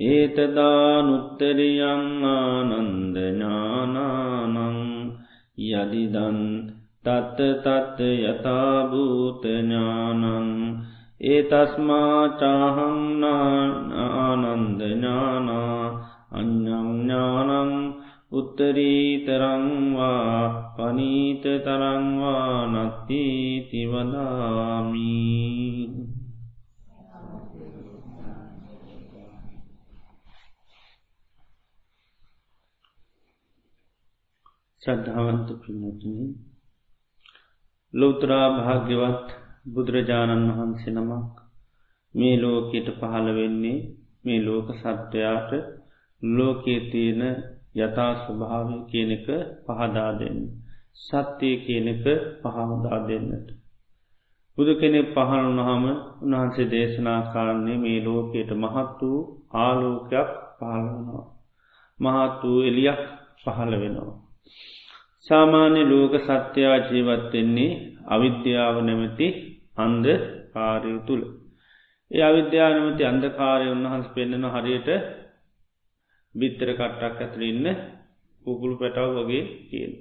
ඒතදානුත්තරියං ආනන්දඥානානං යදිදන් තත්ත තත්ත යථභූතඥානං ඒ තස්මාචාහංනාආනන්දඥානා අඥඥානං උත්තරීතරංවා පනීත තරංවා නත්තිතිවදාමී ශ්‍රද්ධාවන්ත පිනතුනි ලෝතරා භාග්‍යවත් බුදුරජාණන් වහන්සේ නමක් මේ ලෝකයට පහළ වෙන්නේ මේ ලෝක සත්වයාට ලෝකයේ තියෙන යථා ස්වභාවය කියනක පහදා දෙන්න. සත්‍යය කියනක පහදා දෙන්නට. බුදු කෙනෙ පහළ වනහම උන්වහන්සේ දේශනා කාරන්නේ මේ ලෝකයට මහත් වූ ආලෝකයක් පහළ වනවා. මහත් වූ එලියක් පහළ වෙනවා. සාමාන්‍ය ලෝක සත්‍යයා ජීවත්වෙන්නේ අවිද්‍යාව නැමැති අන්ද කාරය තුළ. ඒ අවිද්‍යානමති අන්දකාරය උන්වහන්ස පෙන්න්නන හරියට බිත්තර කට්ටක් ඇතුළ ඉන්න කුකුළු පැටව් වගේ කියන.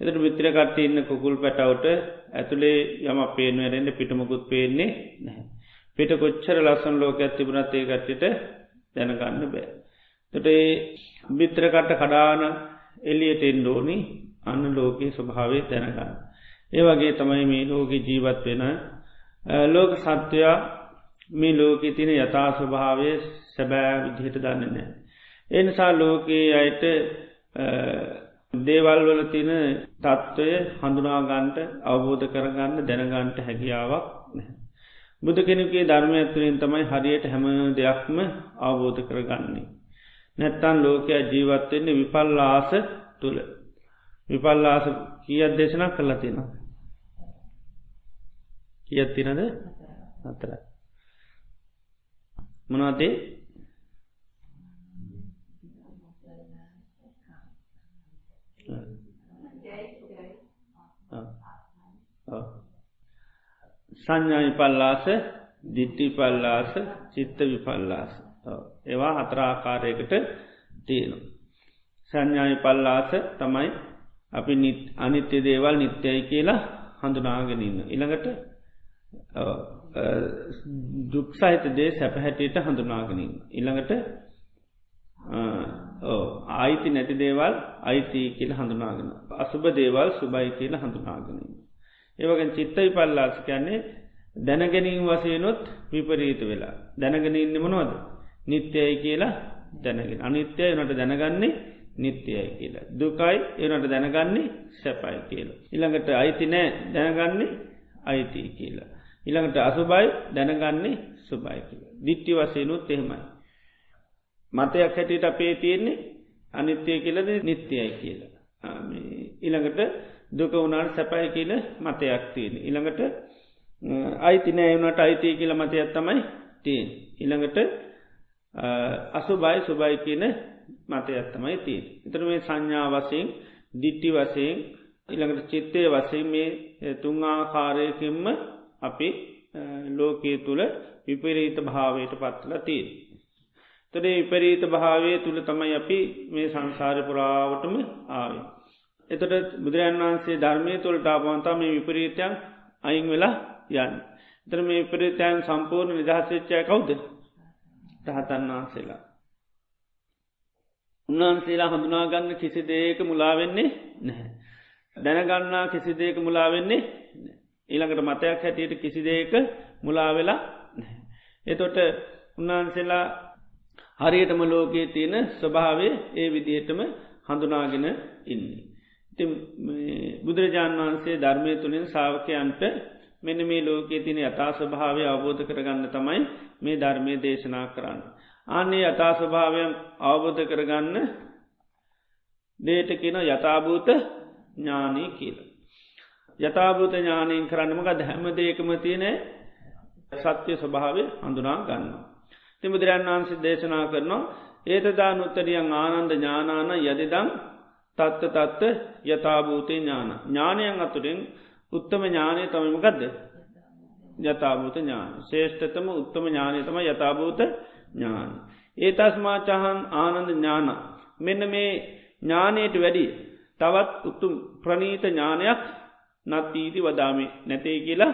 එතට බිත්‍ර කට්ට ඉන්න කුකුල් පැටවට ඇතුළේ යම පේනුවරෙන්ට පිටමකුත් පේන්නේ නැහැ. පිට කොච්චර ලස්සන් ලෝක ඇතිබුණත් ඒ කට්ටිට දැනගන්න බෑ. තොට ඒ බිත්‍රකට කඩාන එලියට එන්ඩෝනි අන්න ලෝකයේ ස්වභාවය තැනගන්න. ඒ වගේ තමයි මේ ලෝක ජීවත් වෙන ලෝක සත්වයා මේ ලෝක තින යථා ස්වභාවය සැබෑ විදිහට දන්න නෑ. එනිසා ලෝකයේ අයට දේවල් වල තින තත්ත්වය හඳුනාගන්ට අවබෝධ කරගන්න දැනගන්ට හැකියාවක් නැහැ. බුදු කෙනෙකේ ධර්මය ඇතුරින් තමයි හරියට හැම දෙයක්ම අවබෝධ කරගන්නේ. නැත්තන් ලෝකයා ජීවත්වෙන්නේ විපල්ලාස තුළ. විපල්ලාස කියත් දේශනා කරලා තියෙන. කියත් තිනද අතර. මොනවදේ සංඥා විපල්ලාස දිට්ටි පල්ලාස චිත්ත විපල්ලාස ඒවා හතරාකාරයකට තියෙන. සංඥාය පල්ලාස තමයි අපි අනිත්‍ය දේවල් නිත්‍යයි කියලා හඳුනාගෙනන්න. ඉළඟට දුක්සහිත දේ සැපහැටියට හඳුනාගෙනන්න. ඉළඟට ආයිති නැති දේවල් අයිති කියල හඳුනාගෙන. අසුභ දේවල් සුබයි කියල හඳුනාගෙන. ඒවගෙන් චිත්තයි පල්ලාස කියන්නේ දැනගැනීම් වසයනොත් විපරීත වෙලා. දැනගෙන ඉන්න මොනවද. නිත්‍යයි කියලා දැනගෙන අනිත්‍යය නට දැනගන්නේ නිත්‍යයයි කියලා. දුකයි එනට දැනගන්නේ සැපයි කියලා. ඉළඟට අයිති නෑ දැනගන්නේ අයිති කියලා. ඉළඟට අසුබයි දැනගන්නේ සුබයි කියලා. දිට්ටි වසයනුත් එහෙමයි. මතයක් හැටියට අපේ තියෙන්නේ අනිත්‍යය කියලද නිත්‍යයයි කියලා. ඉළඟට දුක වුණාට සැපයි කියල මතයක් තියෙන. ඉළඟට අයිති නෑවුණට අයිතිය කියල මතයක් තමයි තියෙන්. ඉළඟට අසුබයි සුබයි කියන මතයත්තමයි තිය. එතර මේ සංඥා වසයෙන් දිට්ටි වසයෙන් ඉළඟට චිත්තය වසයෙන් මේ තුන් ආකාරයකින්ම අපි ලෝකයේ තුළ විපරීත භාවයට පත්වල තිය. තොදේ විපරීත භාවය තුළ තමයි අපි මේ සංසාර පුරාවටම ආවේ. එතට බුදුරන් වහන්සේ ධර්මය තුළට ආපවන්තා මේ විපරීතයන් අයින් වෙලා යන්න. එතර මේ විපරීතයන් සම්පූර්ණ නිදහස්වෙච්චය කවුද රහතන් වහන්සේලා. උන්වහන්සේලා හඳුනාගන්න කිසි දේක මුලාවෙන්නේ නැහැ. දැනගන්නා කිසි දේක මුලාවෙන්නේ ඊළඟට මතයක් හැටියට කිසි දේක මුලාවෙලා නැහැ. එතොට උන්වහන්සේලා හරියටම ලෝකයේ තියෙන ස්වභාවේ ඒ විදිහටම හඳුනාගෙන ඉන්නේ. ති බුදුරජාණන් වහන්සේ ධර්මය තුළින් සාාවකයන්ට මෙන මේ ලෝකයේ තින යථා ස්වභාවය අවබෝධ කරගන්න තමයි මේ ධර්මය දේශනා කරන්න. අන්නේ යථා ස්වභාවයන් අවබෝධ කරගන්න දේට කියන යථභූත ඥානී කියල. යථභූත ඥානයෙන් කරන්නමකද හැම දේකම තියනේ සත්‍යය ස්වභාවය හඳුනා ගන්න. තිමුදුරන් වහන්සේ දේශනා කරනවා ඒතදා නුත්තරියන් ආනන්ද ඥානාන යදිදම් තත්ත තත්ත යථභූතය ඥාන. ඥානයන් අතුරින් උත්තම ඥානය තමමකදද. යථභූත ඥාන. ශේෂ්ඨතම උත්තම ඥානය තම යථභූත ඥාන. ඒ තස්මාචහන් ආනන්ද ඥාන. මෙන්න මේ ඥානයට වැඩි තවත් උත්තුම් ප්‍රනීත ඥානයක් නත්තීති වදාමේ නැතේ කියලා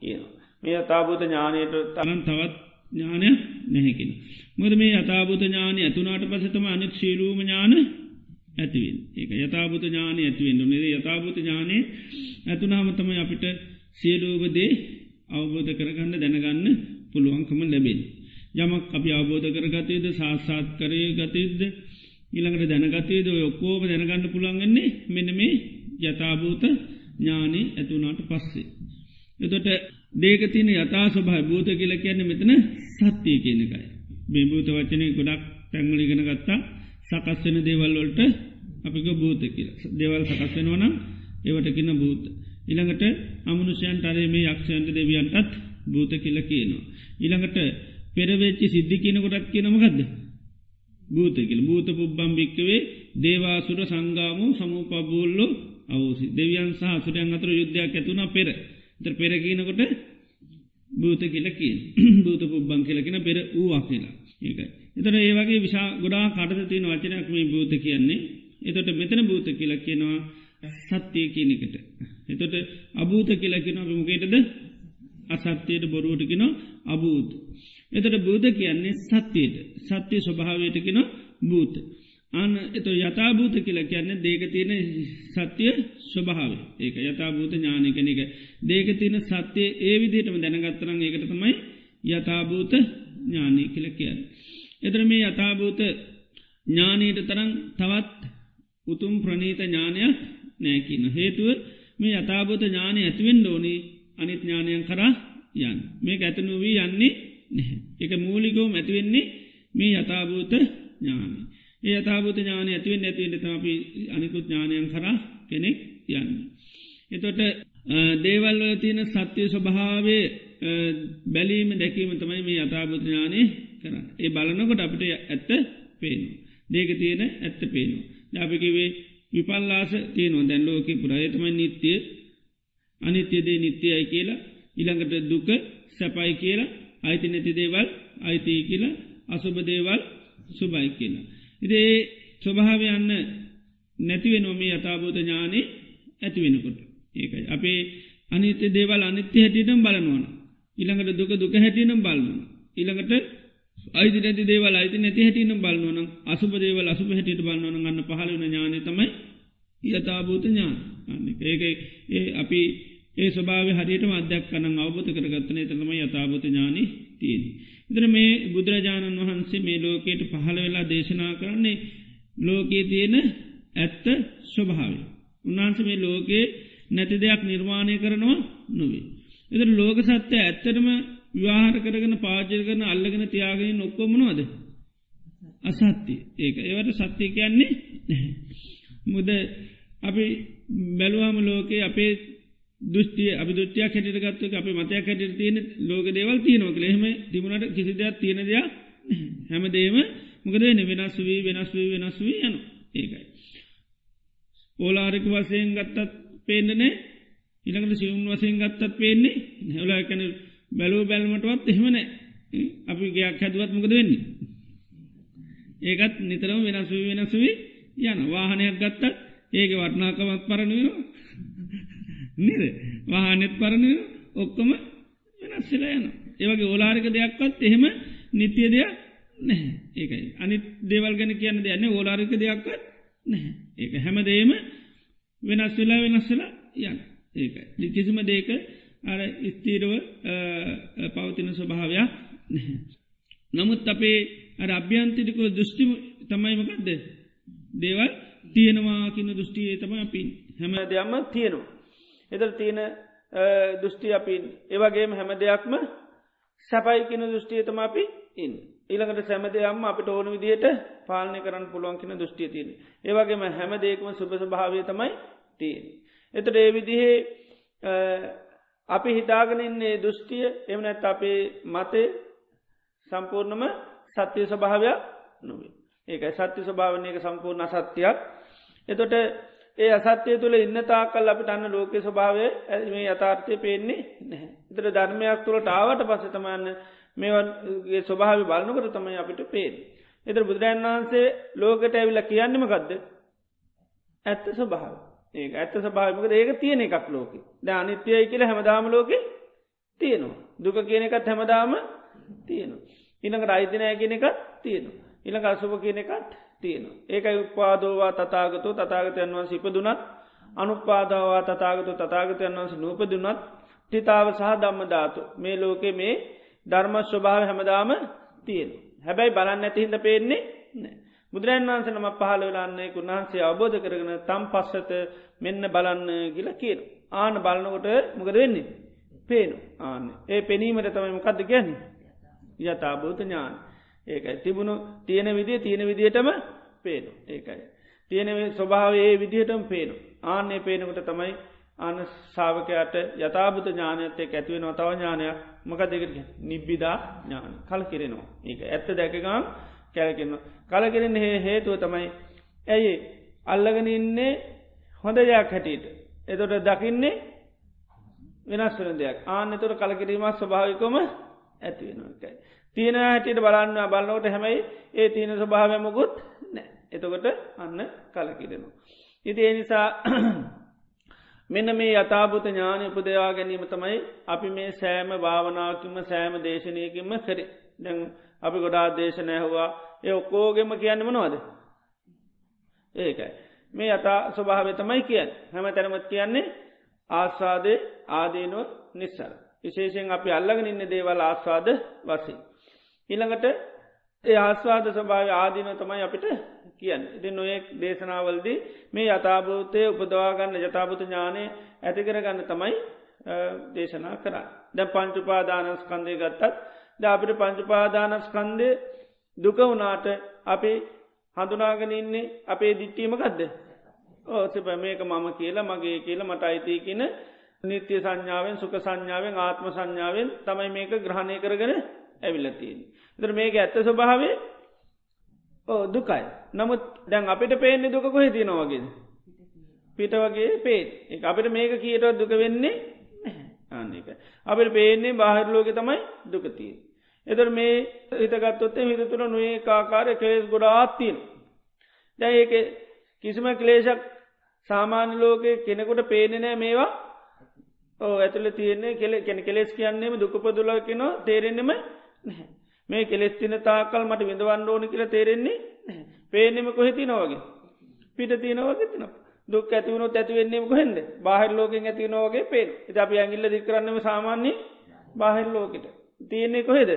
කියනවා. මේ අතාභූත ඥානයට තමන් තවත් ඥානය නැහැකිෙන. මොද මේ අතාභූත ඥානය ඇතුනාට පසතම අනිත් ශීලූම ඥාන ඇතිවෙන් ඒක යථභූත ඥානය ඇතිවෙන් නොනෙද යථභූත ඥානය ඇතුනාමතම අපිට සියලූපදේ අවබෝධ කරගන්න දැනගන්න පුළුවන්කම ලැබෙන්. යමක් අපි අවබෝධ කරගතයද සාස්සාත් කරය ගතයුද්ද ඉළඟට දැනගතයද ඔක්කෝම දැනගන්න පුළන්ගන්නේ මෙන මේ යථභූත ඥානී ඇතුනාට පස්සේ. එතොට දේකතින යතා සභහ භූත කියල කියන්න මෙතන සත්‍යය කියන එකයි. මේ භූත වචනය ගොඩක් පැංගලිගෙන ගත්තා සකස්වන දේවල්වලට අපික භූත කියල දෙවල් සකස්වෙනවන ඒවට කියන්න භූත. ඉළඟට අමනුෂයන් ටරේ මේ යක්ෂයන්ට දෙවියන්ටත් භූත කියල කියනවා. ඉළඟට පෙරවෙච්චි සිද්ධි කියන කොටත් කියනමකක්ද. භූත කියල භූත පුබ්බම් භික්කවේ දේවාසුර සංගාමු සමූපබූල්ලෝ අවසි දෙවියන් සහ සුරයන් අතර යුද්ධයක් ඇතුන පෙර ත පෙරකීනකොට භූත කියලකින් භූත පුබ්බං කියලකින පෙර වූවා කියලා ඒකයි. එතට ඒවගේ විශා ගොඩා කටද තියෙන වචනයක් මේ භූත කියන්නේ එතොට මෙතන භූත කියලා කියනවා සත්‍යය කියනෙකට. එතොට අභූත කියලකින අපිමකේටද අසත්‍යයට බොරුවටකින අභූත. එතට බූධ කියන්නේ සත්‍යයට සත්‍යය ස්වභාවයට කෙන භූත. අන එත යථභූත කියල කියන්න දේක තියෙන සත්‍යය ස්වභාව ඒක යථභූත ඥානකන එක දේක තියෙන සත්‍යය ඒ විදිටම දැනගත්තරන් ඒකට තමයි යථභූත ඥානය කියල කියන්න. එතර මේ යථභූත ඥානීට තරන් තවත් උතුම් ප්‍රනීත ඥානයක් නෑකින්න. හේතුව මේ යථභූත ඥානය ඇතිවෙන් ඩෝනි අනිත් ඥානයන් කරා යන් මේ ඇතනුවී යන්නේ නැහැ. එක මූලිකෝම ඇතිවෙන්නේ මේ යථභූත ඥානය. ඒ අතාබත ඥානය ඇතිවෙන් ඇතිවෙන්ට තමපි අනිකුත් ඥානයන් කර කෙනෙක් යන්න. එතොට දේවල්ල තියෙන සත්‍යය ස්වභාවේ බැලීම දැකීම තමයි මේ අතාබත ඥානය කරන්න. ඒ බලනකොට අපිට ඇත්ත පේනු. දේක තියෙන ඇත්ත පේනු. ජාපිකිවේ විපල්ලාස තියනො දැන් ලෝක පුරායතමයි නිත්‍යය අනිත්‍යදේ නිත්‍යයයි කියලා ඉළඟට දුක සැපයි කියලා අයිති නැති දේවල් අයිතිය කියලා අසුභ දේවල් සුබයි කියලා. ඉදේ ස්වභාව යන්න නැතිවෙන නොමේ අතාබෝධ ඥානය ඇතිවෙනකොට ඒකයි. අපේ අනිත දේවල් අනිත්‍ය හැටියටම් බලනවන. ඉළඟට දුක දුක හැටියනම් බලන්න. ඉළඟට අයිති නැති දේවල් අයිති නැති හැටියනම් බලන්නවන අසුප දේවල් අසුප හැටියට බලන්නවන ගන්න පහලවන ඥානය තමයි යථභූත ඥාන ඒක ඒ අපි ඒ ස්වභාව හරියට අධ්‍යක් කන අවබත කරගත්තන තම යථභූත ඥානි තියෙන. ඉදර මේ බුදුරජාණන් වහන්සේ මේ ලෝකයට පහළ වෙලා දේශනා කරන්නේ ලෝකයේ තියෙන ඇත්ත ස්වභාවය. උන්වහන්ස මේ ලෝකයේ නැති දෙයක් නිර්මාණය කරනවා නොවේ. එදර ලෝක සත්‍යය ඇත්තටම විවාහර කරගෙන පාචර කරන අල්ලගෙන තියාගෙන නොක්කොමනවාද. අසත්‍ය ඒක ඒවට සත්‍යය කියන්නේ නැහැ. මුද අපි බැලුවම ලෝකයේ අපේ දෘෂ්ටිය අපි දෘෂ්ටියක් හැටිට ගත්තුක අප මතයක් හැට තියෙන ලෝක දේවල් තියනොක ලෙහෙම තිබුණට කිසි දෙයක් තියෙන දෙයක් හැමදේම මොකද වෙන වෙනස් වී වෙනස් වී වෙනස් වී යනු ඒකයි. ඕලාරික වසයෙන් ගත්තත් පේන්නනේ ඉළඟට සිවුන් වසයෙන් ගත්තත් පේන්නේ හැවලා කැන බැලූ බැල්මටවත් එහෙමන අපි ගයක් හැදුවත් මොකද වෙන්නේ. ඒකත් නිතරම වෙනස් වී වෙනස් වී යන වාහනයක් ගත්තත් ඒක වටනාකමත් පරණුවෙනවා. නිද? වාහනෙත් පරණ ඔක්කොම වෙනස්සල යන ඒවගේ ඕලාරික දෙයක්වත් එහෙම නිතිය දෙයක් නැහැ. ඒකයි. අනි දේවල් ගැන කියන්න දෙයන්නේ ඕලාරික දෙයක්වත් නැහැ. ඒක හැමදේම වෙනස් වෙලා වෙනස්සලා යන්න ඒකයි. කිසිම දේක අර ස්තීරව පවතින ස්වභාවයක් නැහැ. නමුත් අපේ අර අභ්‍යන්තිරික දෘෂ්ටිම තමයිමකක්ද දේවල් තියෙනවා කියන දෘෂ්ටියේ තම අපි හැම දෙයක්ම තියෙනවා. එදල් තියෙන දෘෂ්ටි අපින් ඒවගේම හැම දෙයක්ම සැපයි කියන දෘෂ්ටියතම අපි ඉන්න. ඊළඟට සැමදයම් අපිට ඕන විදියට පාලනය කරන්න පුළුවන් කියෙන දෘෂ්ටිය තියෙන. ඒවගේම හැම දෙකම සුභස භාවය තමයි තියෙන. එතට ඒ විදිහේ අපි හිතාගෙනන්නේ දෘෂ්ටිය එමනැත් අපේ මතය සම්පූර්ණම සත්‍යය ස්වභාවයක් නොවේ. ඒකයි සත්‍ය ස්වභාවනයක සම්පූර්ණ අසත්‍යයක්. එතොට ඒ අසත්‍යය තුළ ඉන්න තාකල් අපිට අන්න ලෝක ස්වභාවය ඇමේ යථාර්ථය පේන්නේ නැහැ. එතර ධර්මයක් තුළට ආවට පසතමන්න මේගේ ස්වභාව බලනකට තමයි අපිට පේෙන්. එතර බුදුරජන් වහන්සේ ලෝකට ඇවිල කියන්නම ගදද ඇත්ත ස්වභාව ඒ ඇත්ත ස්භාවමක ඒක තියෙන එකක් ලෝක ද අනිත්‍යයයි කියල හැමදාම ලෝක තියෙනවා. දුක කියන එකත් හැමදාම තියෙනවා. ඉනකට අයිතිනය කියන එකත් තියෙනවා. ඉළඟ අසුභ කියන එකත් තියෙනවා. ඒකයි උපාදෝවා තතාගතු තතාගතයන් වන්ස ඉපදුනත් අනුපාදවා තතාගතු තතාගතයන් වන්ස නූපදුනත් ටිතාව සහ දම්ම ධාතු මේ ලෝකෙ මේ ධර්ම ස්වභාව හැමදාම තියෙන. හැබැයි බලන්න ඇතිහිද පේන්නේ බුදුරන් වන්ස නම පහල වෙලාන්නේ උන්වහන්සේ අවබෝධ කරගෙන තම් පස්සත මෙන්න බලන්න ගිල කියන. ආන බලනකොට මොකද වෙන්නේ. පේනු ආන්න ඒ පෙනීමට තමයි මොකක්ද ගැන්නේ. යථභූත ඥාන. ඒකයි. තිබුණු තියෙන විදිේ තියෙන විදිහටම පේනු ඒකයි. තියෙන ස්වභාව ඒ විදිහටම පේනු ආන්නේ පේනකට තමයි අන ශාවකයට යථභත ඥානයත්තේ ඇතිවෙන තව ඥානයක්. මක දෙකට නිබ්බිදා ඥාන. කල කිරෙනවා ඒක ඇත්ත දැකගම් කැලකෙන්නවා කලකිරෙන හේ හේතුව තමයි ඇයි අල්ලගෙන ඉන්නේ හොඳ දෙයක් හැටියට. එතොට දකින්නේ වෙනස් වන දෙයක්. ආන්න තුර කලකිරීමත් ස්වභාවිකොම ඇතිවෙනකයි තියෙන හැටියට බලන්න බලන්නවට හැමයි ඒ තියෙන ස්වභාවමකුත් නෑ එතකොට අන්න කලකිරෙනවා. ඉති ඒ නිසා මෙන්න මේ යථභූත ඥානය උපදවා ගැනීම තමයි අපි මේ සෑම භාවනාවකින්ම සෑම දේශනයකින්ම කර. දැන් අපි ගොඩා දේශනය හවා ඒ ඔක්කෝගෙම කියන්න මනවාද? ඒකයි. මේ යතා ස්වභාව තමයි කියන්න. හැම තැනමත් කියන්නේ ආස්වාදය ආදීනුවත් නිස්සර. විශේෂෙන් අපි අල්ලගෙන ඉන්න දේවල් ආස්වාද වසි ඊළඟට ඒ ආස්වාද ස්වභාව ආදීන තමයි අපිට කියන්න. ඉති නොයෙක් දේශනාවල්දී මේ යථභූතය උපදවාගන්න යථභූත ඥානය ඇතිකරගන්න තමයි දේශනා කර දැ පංචුපාදානස්කන්දය ගත්තත් ද අපිට පංචුපාදානස්කන්දය දුක වුණාට අපි හඳුනාගෙන ඉන්නේ අපේ දිට්ටීම ගදද ඕසප මේක මම කියලා මගේ කියලා මට අයිතිය කියන නිත්‍ය සංඥාවෙන් සුක සංඥාවෙන් ආත්ම සංඥාවෙන් තමයි මේක ග්‍රහණය කරගෙන ඇවිල්ලතියෙන්. දර මේක ඇත්ත ස්වභාවේ ඕ දුකයි. නමුත් දැන් අපිට පේන්නේ දුක කොහෙ තියෙනවාගේ පිට වගේ පේත් එක අපිට මේක කියටවත් දුක වෙන්නේ ආන්නක අපිට පේන්නේ බාහිරලෝක තමයි දුකතිය එදර මේ හිතගත්තොත්තේ හිතතුර නොඒ කාකාරය කෙලෙස් ගොඩාත්තිීන් දැ ඒක කිසිම කලේශක් සාමාන්‍ය ලෝකය කෙනෙකුට පේනෙනෑ මේවා. ඕ ඇතුළ තියන්නේ කෙලෙ කෙන කෙලෙස් කියන්නේම දුකපදුල කෙනවා තේරෙන්නෙම නැහැ මේ කෙලෙස්තින තාකල් මට විඳවන්න ඕන කියල තේරෙන්නේ පේනෙම කොහෙති නොවගේ පිට තියනවගේ තින දුක් ඇතිවුණු ඇතිවෙන්නේ කොහෙද බාහිර ලෝකෙන් ඇති නෝගේ පේෙන් එත අප ඇගිල්ල දිකරන්නම සාමාන්‍ය බාහිර ලෝකට. තියන්නේ කොහෙද?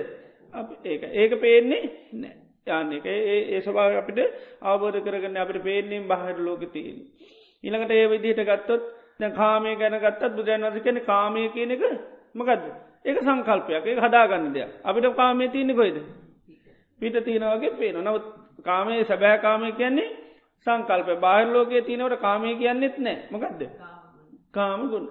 ඒක. ඒක පේන්නේ නෑ යන්න එක ඒ ස්භාව අපිට අවබෝධ කරගන්න අපට පේන්නේ බාහිර ලෝක තියෙන් ඉළඟට ඒ විදිහට ගත්තොත් දැ කාමය ගැන ගත්තත් බුදුරන් වස කන කාමය කියන එක මකද ඒක සංකල්පයක්. ඒ හදාගන්න දෙයක්. අපිට කාමය තියන්නේ කොයිද පිට තියෙනවගේ පේන නවත් කාමයේ සැබෑ කාමය කියන්නේ සංකල්ප බාහිරලෝකයේ තියනවට කාමය කියන්නෙත් නෑ. මකක්ද කාම ගුණ.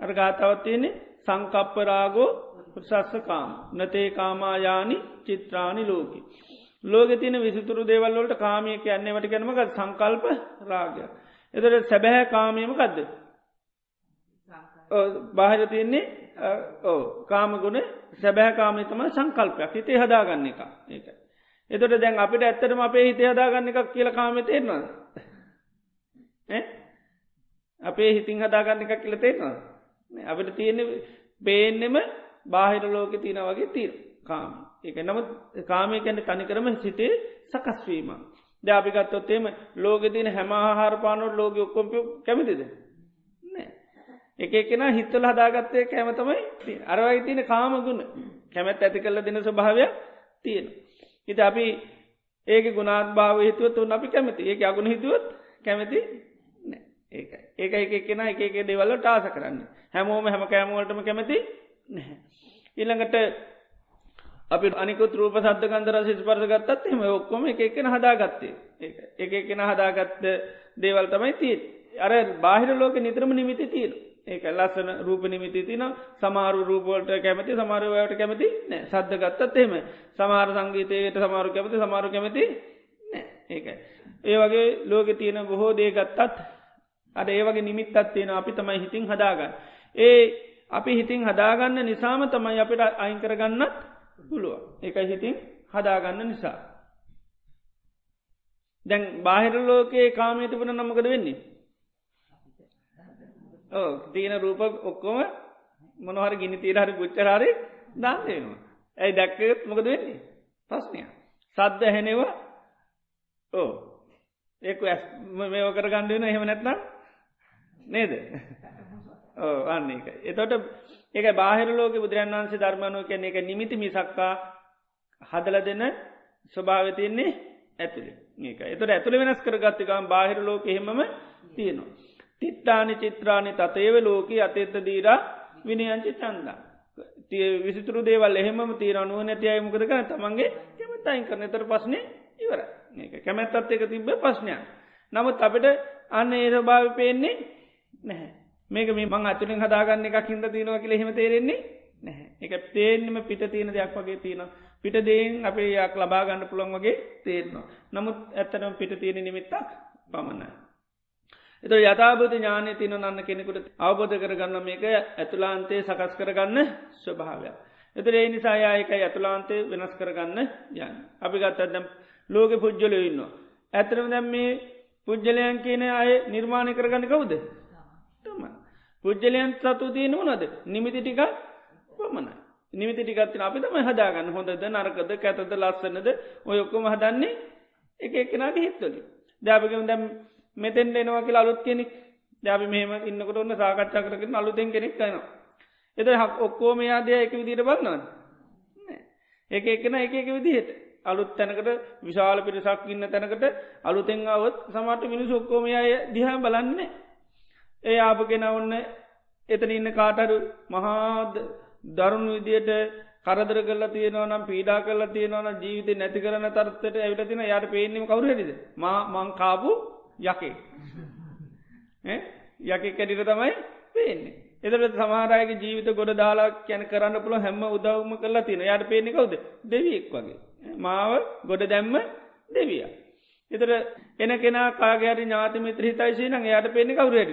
අර ගාතවත් තියෙන්නේ සංකප්පරාගෝ ප්‍රශස්ස කාම. නතේ කාමායානි චිත්‍රාණි ලෝක. ලෝක තින විසිතුරු දේවල්ලට කාමය කියන්නේ වට ගැනමක සංකල්ප රාගය එතට සැබැහැ කාමයම කදද බාහිර තියන්නේ ඕ කාමගුණ සැබෑකාමේ තම සංකල්පයක් හිතේ හදාගන්න එක ඒක. එතොට දැන් අපිට ඇත්තටම අපේ හිතේ හදාගන්න එකක් කියල කාමය තේරවා. අපේ හිතින් හදාගන්න එකක් කියල තේරවා. අපිට තියෙන්නේ බේන්නෙම බාහිර ලෝක තියෙන වගේ තීර කාම. ඒක නමුත් කාමය කැන්න තනිකරම සිතේ සකස්වීම. ද අපිගත්තොත්තේම ලෝක තින හැම ආහාරපානොට ලෝක ඔක්කොම්පි කැමතිද. එක එකෙන හිත්තල හදාගත්තය කැමතමයි අරවයි තියෙන කාමගුණ කැමැත් ඇති කල්ල දෙන ස්වභාවයක් තියෙන. හිත අපි ඒක ගුණාත් භාව හිතුවත් වන්න අපි කැමති. ඒක අගුණ හිතුවත් කැමති ඒක. ඒක එක එකෙන එක එක දෙවල්ල ටාස කරන්න. හැමෝම හැම කෑමවලටම කැමති නැහැ. ඉළඟට අපි අනිකුත් රූප සද්ධ කන්දර සිස් පරස ගත්තත් එම ඔක්කොම එක එකන හදාගත්තේ. එක එකන හදාගත්ත දේවල් තමයි තිී අර බාහිර ලෝක නිතරම නිමිති තීර ඒක ලස්සන රූප නිමිති තින සමාරු රූපවලට කැමති සමාරුවයට කැමති නෑ සද්ධ ගත්තත් එහෙම සමාර සංගීතයට සමාරු කැමති සමාරු කැමති නෑ ඒකයි. ඒ වගේ ලෝක තියෙන බොහෝ දේ ගත්තත් අට ඒ වගේ නිමිත්තත් තියෙන අපි තමයි හිතින් හදාගන්න. ඒ අපි හිතින් හදාගන්න නිසාම තමයි අපිට අයින් කරගන්නත් පුළුව එකයි හිතින් හදාගන්න නිසා. දැන් බාහිර ලෝකයේ කාමය තිබුණ නමකද වෙන්නේ. ඕ තියන රූප ඔක්කොම මොනහර ගිනි තීරහරි පුච්චරාරි දාන්නේනවා. ඇයි දැක්කත් මොකද වෙන්නේ. ප්‍රශ්නය. සද්ධ හැනෙවා ඕ ඒක ඇස් මේව කර ගණ්ඩුවන එහෙම නැත්නම් නේද ඕ අන්න එක එතොට ඒක බාහිර ලෝක බුදුරන් වන්සේ ධර්මණුව කියන එක නිමිති මිසක්කා හදල දෙන්න ස්වභාව තියන්නේ ඇතුළි මේක එතට ඇතුළ වෙනස් කරගත්තකම් බාහිර ලෝක එහෙමම තියෙනවා. තිත්තානි චිත්‍රාණි තතේව ලෝක අතෙත්ත දීරා විනියංචි චන්දා. තිය විසිතුරු දේවල් එහෙම තීර අනුව නැතියයි මොකද කන තමන්ගේ කෙමතයින් කරන තර පස්නේ ඉවර ඒක කැමැත්තත් එක තිබ්බ ප්‍රශ්නයක්. නමුත් අපිට අන්න ඒ ස්භාව පේන්නේ නැහැ. මේක මේ මං අතුලින් හදාගන්න එකක් හිද තියෙනවා කියල හෙම තේරෙන්නේ නැහැ එක තේෙන්න්නම පිට තියෙන දෙයක් වගේ තියෙන පිට දේෙන් අපේ යක් ලබාගන්න පුළොන් වගේ තේරනවා නමුත් ඇත්තනම් පිට තියෙන නිමිත්තක් පමණයි. එත යථබෝධ ඥානය තින නන්න කෙනෙකුට අවබෝධ කරගන්න මේක ඇතුලාන්තේ සකස් කරගන්න ස්වභාවයක්. එතර ඒ නිසායා එක ඇතුලාන්තේ වෙනස් කරගන්න යන්න. අපි ගත්තදම් ලෝක පුද්ජලය ඉන්නවා. ඇතරම දැම් මේ පුද්ජලයන් කියන අය නිර්මාණය කරගන්න කවුද. තම. පුද්ජලයන් සතු තියන වනද නිමිති ටික පමණයි. නිමිති ටිකත්තින අපි තම හදාගන්න හොඳද නරකද කැතද ලස්සනද ඔය ඔක්කොම හදන්නේ එක එක්කෙනගේ හිත්වලි. දැපිකම දැම් මෙතෙන්ට එනවා කියලා අලුත් කෙනෙක් දැබි මෙහම ඉන්නකට ඔන්න සාකච්ඡා කරගෙන අලුතෙන් කෙනෙක් කනවා. එත හක් ඔක්කෝම යාදය එක විදිට බලන්නන්න. එක එකන එක එක විදිහට අලුත් තැනකට විශාල පිරිසක් ඉන්න තැනකට අලුතෙන් අවත් සමට මිනිස් ඔක්කෝමය දිහා බලන්නේ. ඒ ආපගෙන ඔන්න එතන ඉන්න කාටරු මහාද දරුණු විදියට කරදර කල තියනවනම් පීඩා කල තියනවන ජීවිත නැති කරන තරත්තට ඇවිට තින යට පේනීම කවුරහෙද මං කාපු යකේ යකෙ කැඩිට තමයි පේන්නේ. එදට සමහරයගේ ජීවිත ගොඩ දාලා කැන කරන්න පුළ හැම උදවම කරලා තින යට පේනෙකවද දෙවියෙක් වගේ. මාව ගොඩ දැම්ම දෙවිය. එතර එන කෙනා කාගේරි ඥාති මිත්‍ර හිතයිශී නං යට පේනෙ කවුරට.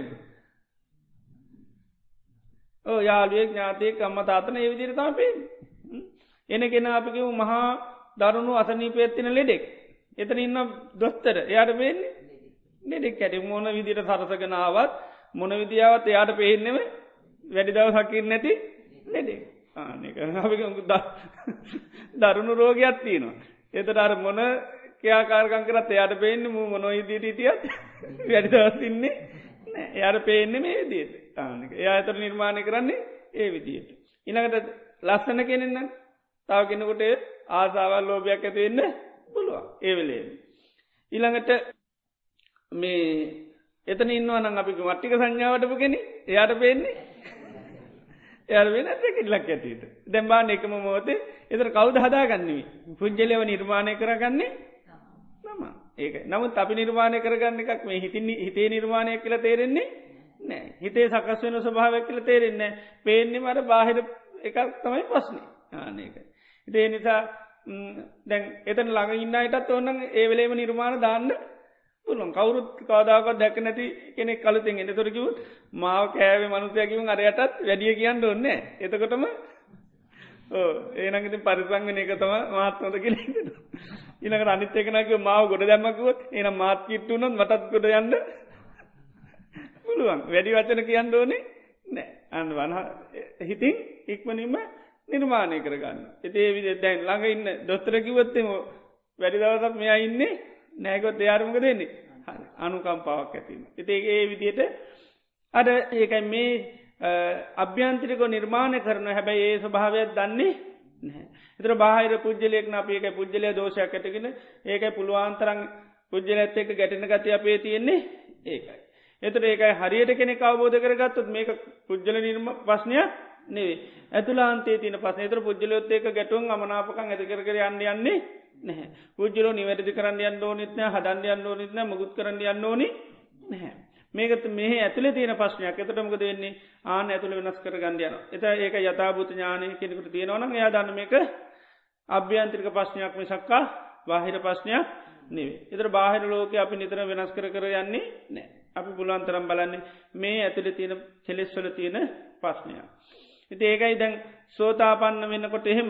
ඕ යාලුවෙක් ඥාතයෙක් අම්ම තාතන ඒ විදිරතා පේ. එන කෙන අපිකිව මහා දරුණු අසනීපයත්තින ලෙඩෙක්. එතන ඉන්න දොස්තර එයාට පේන්නේ නෙඩෙක් ඇටි මොන විදිට සරසගෙනාවත් මොන විදිාවත් එයාට පේනෙම වැඩි දවසකින් නැති ලෙඩෙක් දරුණු රෝගයක් තියනවා. එතට අර මොන කයාකාරකං කරත් එයාට පේන්න මූ මොනොයි දිටිටියත් වැඩි දවස්තින්නේ එයාට පේන්නේ මේ දියට තානක එයා ඇතර නිර්මාණය කරන්නේ ඒ විදියට. ඉනකට ලස්සන කෙනෙන්න තාව කෙනකොට ආසාවල් ලෝභයක් ඇතිවෙන්න පුළුවන් ඒවෙලේ. ඊළඟට මේ එතන ඉන්නවනම් අපි මට්ටික සංඥාවටපු කෙන එයාට පේන්නේ? එයාර වෙන කෙල්ලක් ඇටට දැම්බාන එකම මෝතේ එතර කවුද හදාගන්නවී පුද්ජලව නිර්මාණය කරගන්නේ? නම. ඒක. නමුත් අපි නිර්මාණය කරගන්න එකක් මේ හිතින් හිතේ නිර්මාණය කියල තේරෙන්නේ නෑ හිතේ සකස් වෙන ස්වභාවක් කියල තේරෙන්නේ පේන්නේ මට බාහිර එකක් තමයි පස්්නේ ආනක ඉතේ නිසා දැන් එතන ළඟ ඉන්නයිටත් ඔන්නන් ඒවෙලේම නිර්මාණ දාන්න පුළුවන්. කවුරුත් කාදාකත් දැක නැති කෙනෙක් කලතින් එන්න තොරකිව මාව කෑවේ මනුසයකිව අරයටත් වැඩිය කියන්න ඔන්න එතකොටම ඒනගති පරිසංගන එක තම මාත්නොද කෙ ඉනක අනිත්‍යකනක මාව ගොඩ දැම්මකුවත් එන මාත් කිට්ටුනොත් මටත් ගොඩ යන්න පුළුවන්. වැඩි වචන කියන්න ඕනේ නෑ. අන්න වන හිතින් ඉක්මනින්ම නිර්මාණය කරගන්න. එතේ විදි දැන් ළඟ ඉන්න දොස්තරකිවත්තම වැඩි දවසක් මෙයා ඉන්නේ නෑගොත් එයාරමක දෙන්නේ අනුකම්පාවක් ඇතිීම. එතේ ඒ විදියට අඩ ඒකයි මේ අභ්‍යන්ත්‍රික නිර්මාණය කරන හැබැයි ඒ ස්වභාවයක් දන්නේ නැහැ. එතර බාහිර පුද්ජලයෙක් අප ඒක පුද්ජලය දෝෂයක් ඇටගෙන ඒකයි පුළුවන්තරන් පුද්ජල ඇත්ත එක ගැටෙන ගති අපේ තියෙන්නේ ඒකයි. එතට ඒකයි හරියට කෙනෙ අවබෝධ කරගත්තුත් මේක පුද්ජල නිර්ම ප්‍රශ්නයක් නෙවේ ඇතුලාන්තේ තින පස තර පුද්ජලොත් ඒක ගැටුවන් අමනාපකන් ඇතිකර කර යන්න යන්නේ නැහැ. පුද්ජලෝ නිවැරදි කරන්න යන්න ඕනිත්න හදන්ඩ යන්න ඕනිත්න මුගුත් කරන්න යන්න ඕනි නැහැ. මේකත මේ ඇතුල තියෙන පශ්නයක් එතටමක දෙන්නේ ආන ඇතුළ වෙනස් කර ගන්ඩයන එත ඒක යථභූත ඥානය කෙනෙකුට තියෙනවන එයා දන්න මේක අභ්‍යන්ත්‍රික පශ්නයක් මිසක්කා බාහිර ප්‍රශ්නයක් නෙවේ එතර බාහිර ලෝක අපි නිතර වෙනස් කර කර යන්නේ නෑ අපි පුලුවන්තරම් බලන්නේ මේ ඇතුළ තියෙන කෙලෙස්වල තියෙන ප්‍රශ්නයක්. ඉති ඒකයි දැන් සෝතාපන්න වෙන්නකොට එහෙම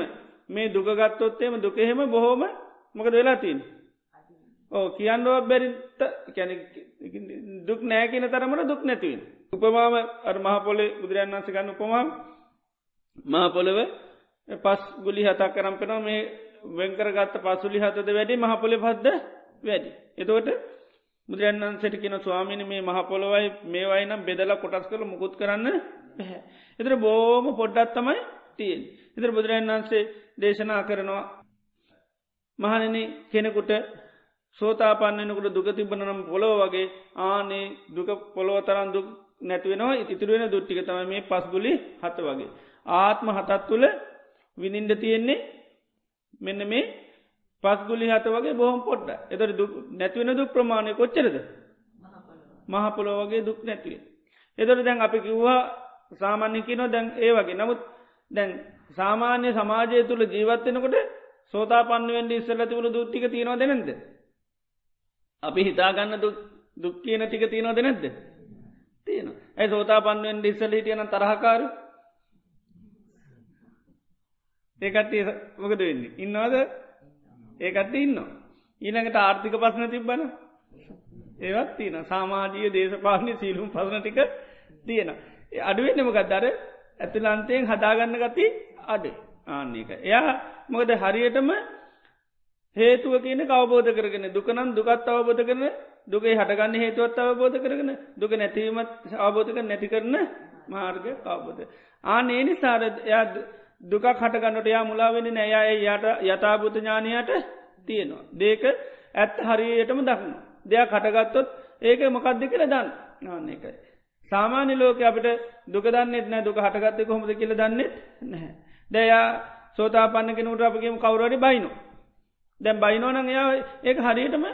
මේ දුකගත්තොත්තේම දුකහෙම බොහෝම මොකද වෙලා තින්. ඕ කියන්නුව බැරිත කැන දුක් නෑ කියන තරමට දුක් නැතිවන්. උපමාම අර මහපොලේ බුදුරන් වන්ස ගන්න උපමාම් මහපොළව පස් ගුලි හතා කරම් පෙනවා මේ වෙංකර ගත්ත පසුලි හතද වැඩි මහපොලි පද්ද වැඩි. එතවට බුදුරන් වන්සට කියන ස්වාමිනි මේ මහපොළොවයි මේවයි නම් බෙදලා කොටස් කළ මුකුත් කරන්න පැහැ. එතර බෝම පොඩ්ඩත් තමයි තියෙන්. එතර බුදුරන් වන්සේ දේශනා කරනවා මහනන කෙනෙකුට සෝතාපන්නනකුට දුක තිබනනම් පොලොව වගේ ආනේ දුක පොළොව තරන් දුක් නැතිවෙනවා ඉතිතුරුවෙන දුට්ටික තම මේ පස්ගුලි හත වගේ. ආත්ම හතත් තුළ විනින්ඩ තියෙන්නේ මෙන්න මේ පස්ගුලි හත වගේ බොහොම පොඩ්ඩ එතට නැතිවෙන දුක් ප්‍රමාණය කොච්චරද මහපොලො වගේ දුක් නැතිවේ. එතට දැන් අපි කිව්වා සාමාන්‍යකිනො දැන් ඒ වගේ නමුත් දැන් සාමාන්‍ය සමාජය තුළ ජීවත්වෙනකොට සෝතා පන්නුවෙන්ට ඉස්සල්ල තිබුණු දුට්ටික තියෙනවා දෙනද. අපි හිතාගන්න දුක් කියන ටික තියෙනවා. දෙනැද්ද. තියෙන ඇයි සෝතා පන්නුවෙන් ඉස්සල හිටියන තරහකාරු ඒකට මොකද වෙන්නේ? ඉන්නවාද? ඒකට ඉන්න ඊළඟට ආර්ථික පසන තිබ්බන ඒවත් තියෙන සාමාජීය දේශපාලනය සීලුම් පසන ටික තියෙන අඩුවෙන්නමකත් දර ඇතුලන්තයෙන් හදාගන්න ගති අඩේ ආන්න එක එයා මොකද හරියටම හේතුව කියන අවබෝධ කරගෙන දුකනම් දුකත් අවබෝධ කරන දුකේ හටගන්න හේතුවත් අවබෝධ කරගෙන දුක නැතිවීමත් අවබෝධක නැති කරන මාර්ග අවබෝධ. ආන ඒ නිසාර එයා දුකක් හටගන්නට යා මුලාවෙන නෑයා යට යථභූත ඥානයට තියෙනවා. දේක ඇත් හරියටම දක්න. දෙයක් හටගත්තොත් ඒක මොකක්ද කියල දන්න නාන්න එකයි. සාමාන්‍ය ලෝක අපට දුක දන්නෙත් නෑ දුක හටගත්තය කොහොමද කියල දන්නෙත් නැහැ. දයා සෝතා පන්න කෙනුට අපගේම කවුරඩි බයිනු. දැම් බයිනෝනං එයා ඒක හරියටම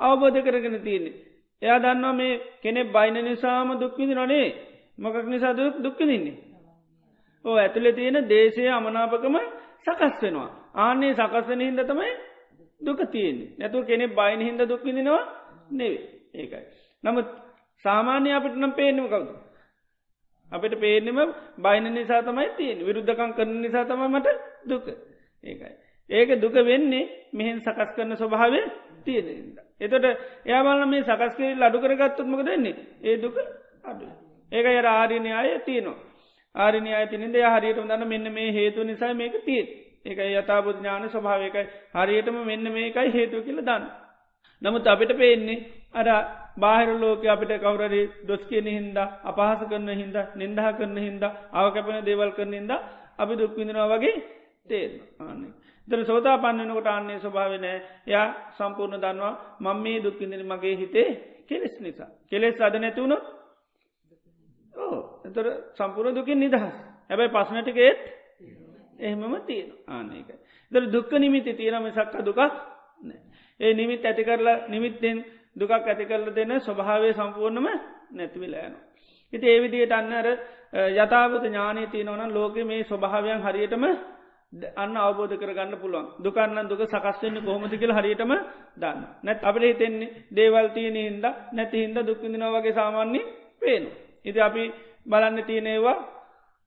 අවබෝධ කරගෙන තියන්නේ. එයා දන්නවා මේ කෙනෙ බයින නිසාම දුක්විදි නොනේ මොකක් නිසා දුක් දුක්කදින්නේ. ඕ ඇතුළෙ තියෙන දේශය අමනාපකම සකස් වෙනවා. ආන්නේ සකස්වන හින්ද තමයි දුක තියෙන්නේ නැතුව කෙනෙ බයින හින්ද දුක්විදිනවා නෙවේ ඒකයි. නමුත් සාමාන්‍ය අපිට නම් පේනම කවුද. අපිට පේනෙම බයින නිසා තමයි තියෙන් විරුද්ධකං කරන නිසා තම මට දුක ඒකයි. ඒක දුක වෙන්නේ මෙහෙන් සකස් කරන ස්වභාවය තියෙන. එතොට එයාබල මේ සකස්කරල් අඩු කරගත්තත්මක දෙන්නේ ඒ දුක අඩු. ඒක ය ආරිණය අය තියනවා. ආරිණය අයතිනින්ද හරියට දන්න මෙන්න මේ හේතු නිසා මේක තිීත්. ඒක යථබුද් ඥාන ස්වභාවකයි හරියටම මෙන්න මේකයි හේතුව කියල දන්න. නමුත් අපිට පේන්නේ අර බාහිර ලෝක අපිට කවුරරි දොස් කියන හින්ද අපහස කරන හින්ද නින්දහ කරන හින්ද අවකැපෙන දේවල් කරන හින්ද අපි දුක්විඳනවා වගේ තේරන ආන්නේ. දර සෝතා පන්නනකොට අන්නේ ස්වභාවනෑ යා සම්පූර්ණ දන්නවා මං මේ දුක්කිදින මගේ හිතේ කෙලෙස් නිසා. කෙලෙස් අද නැතිවුණොත් ඕ එතර සම්පූර්ණ දුකින් නිදහස් හැබැයි පස්සනටිකේත් එහෙමම තියෙන ආනක. දර දුක්ක නිමිති තියෙනම සක්ක දුකක් ඒ නිමිත් ඇති කරලා නිමිත්තෙන් දුකක් ඇති කරල දෙන්න ස්වභාවය සම්පූර්ණම නැතිවිලෑන. ඉති ඒවිදියට අන්නර යථාවත ඥානය තියනවන ලෝක මේ ස්වභාවයන් හරියටම අන්න අවබෝධ කරගන්න පුළුවන් දුකන්න දුක සකස්වෙන්නේ කොහොමති කියල හරියටම දන්න නැත් අපට හිතෙන්නේ දේවල් තියෙන හින්ද නැති හින්ද දුක්විදින වගේ සාමාන්‍ය පේනු. ඉති අපි බලන්න තියනේවා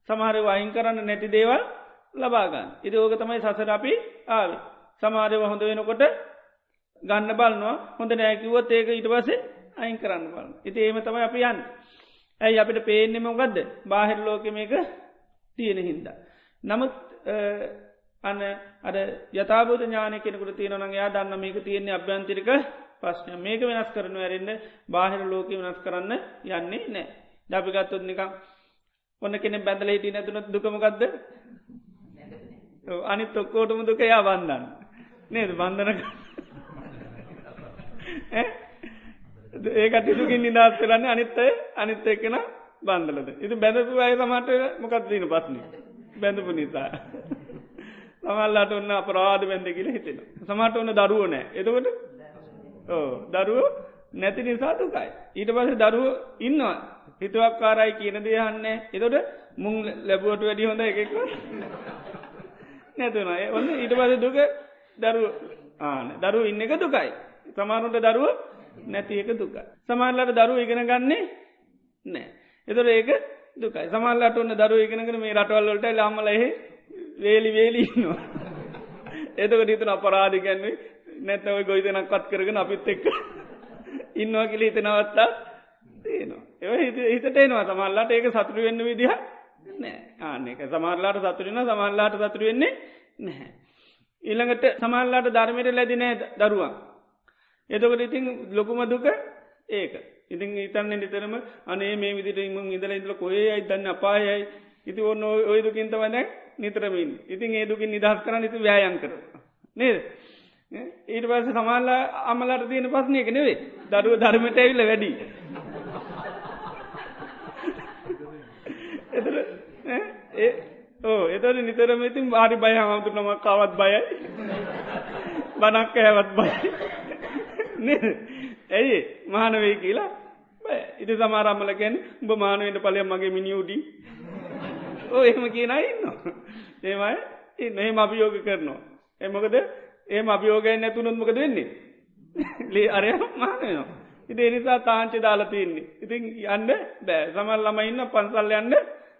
සමහර වයින් කරන්න නැති දේවල් ලබාගන්න. ඉති ඕක තමයි සසර අපි ආවි. සමාරයව හොඳ වෙනකොට ගන්න බලනවා. හොඳ නෑකිවොත් ඒක ඉට පසේ අයින් කරන්න බලන්න. ඉති ඒම තමයි අපි යන්න. ඇයි අපිට පේනෙම ගදද බාහිර ලෝක මේක තියෙන හින්දා. නමුත් අන්න අද යථබෝධ ඥාන කෙනෙකුට තියෙනවන යා දන්න මේක තියෙන්නේ අභ්‍යන්තිරික ප්‍රශ්නය මේක වෙනස් කරනු ඇරෙන්න්න බාහිර ලෝක වෙනස් කරන්න යන්නේ නෑ. දපිගත්තුත් නිකම් ඔන්න කෙනෙ බැඳල හිටි නැතුනත් දුකමගක්ද අනිත් ඔක්කෝටම දුක යා බන්ධන්න නේද? බන්ධනක ඒකට දුකින් නිදස් කරන්න අනිත්තය අනිත්ත එකන බන්ධලද? ඉති බැඳපු අය තමට මොකක් දීන පස්න බැඳපු නිසා. තමල්ලාට ඔන්න අපරාධ බැඳ කියල හිතෙන සමට ඔන්න දරුව නෑ. එතකොට? ඕ දරුව නැති නිසා දුකයි. ඊට පස දරුව ඉන්නවා. හිතුවක්කාරයි කියන දයහන්නේ එතොට මුං ලැබුවට වැඩි හොඳ එකෙක්. නැතුනයි ඔන්න ඊට පස දුක දරු ආන දරු ඉන්න එක දුකයි. සමානුට දරුව නැති එක දුකයි. සමාල්ලට දරු ඉගෙන ගන්නේ නෑ. එතොට ඒක දුකයි. සමල්ලට ඔන්න දරු ඉගෙනගෙන මේ රටවල්ලට ලාමලහෙ වේලි වේලීනවා එතකට හිතන අපරාධිකැන්නේ නැතව ගොයිතනක් පත් කරගෙන අපිත් එක්ක ඉන්නවා කියල හිතනවත්තා තියනවා. ඒ හිතට එනවා. සමල්ලාට ඒක සතුරු වෙන්න විදිහ නෑ. ආනෙක සමල්ලාට සතුරෙන සමල්ලාට සතුර වෙන්නේ නැහැ. ඊළඟට සමල්ලාට ධර්මයට ලැදිනෑ දරුවන්. එතකට ඉතින් ලොකුම දුක ඒක. ඉතින් ඉතන්න නිතරම අනේ මේ විදිට ඉම ඉදල ඉදල කොේ අයි දන්න අපායයි ඉති ඔන්න ඔය දුකින්ත වන නිතරමින් ඉතින් ඒ දුකින් නිදහස් කරන්න ඉති ව්‍යයන් කර. නේද. ඊට පස සමල්ලා අමලට තියෙන පස්නයක නෙවේ දරුව ධර්මට ඇවිල්ල වැඩි. එතර ඒ ඕ එතට නිතරම ඉතින් වාරි බය හමුතුනම කවත් බයයි බනක් ඇවත් බයි ඇයි මහනවේ කියලා? ඉති සමාරම්මල ගැන උඹ මානුවට පලය මගේ මිනිියුඩි ඕ එහෙම කියන ඉන්න. ඒමයි එහම අභියෝග කරනවා. එමකද ඒ අභියෝගය නැතුනොත් මොකද වෙන්නේ? ලේ අරය මානයනවා ඉති එනිසා තාංචි දාලා තියන්නේ. ඉතින් යන්න බෑ. සමල් ළම ඉන්න පන්සල් යන්න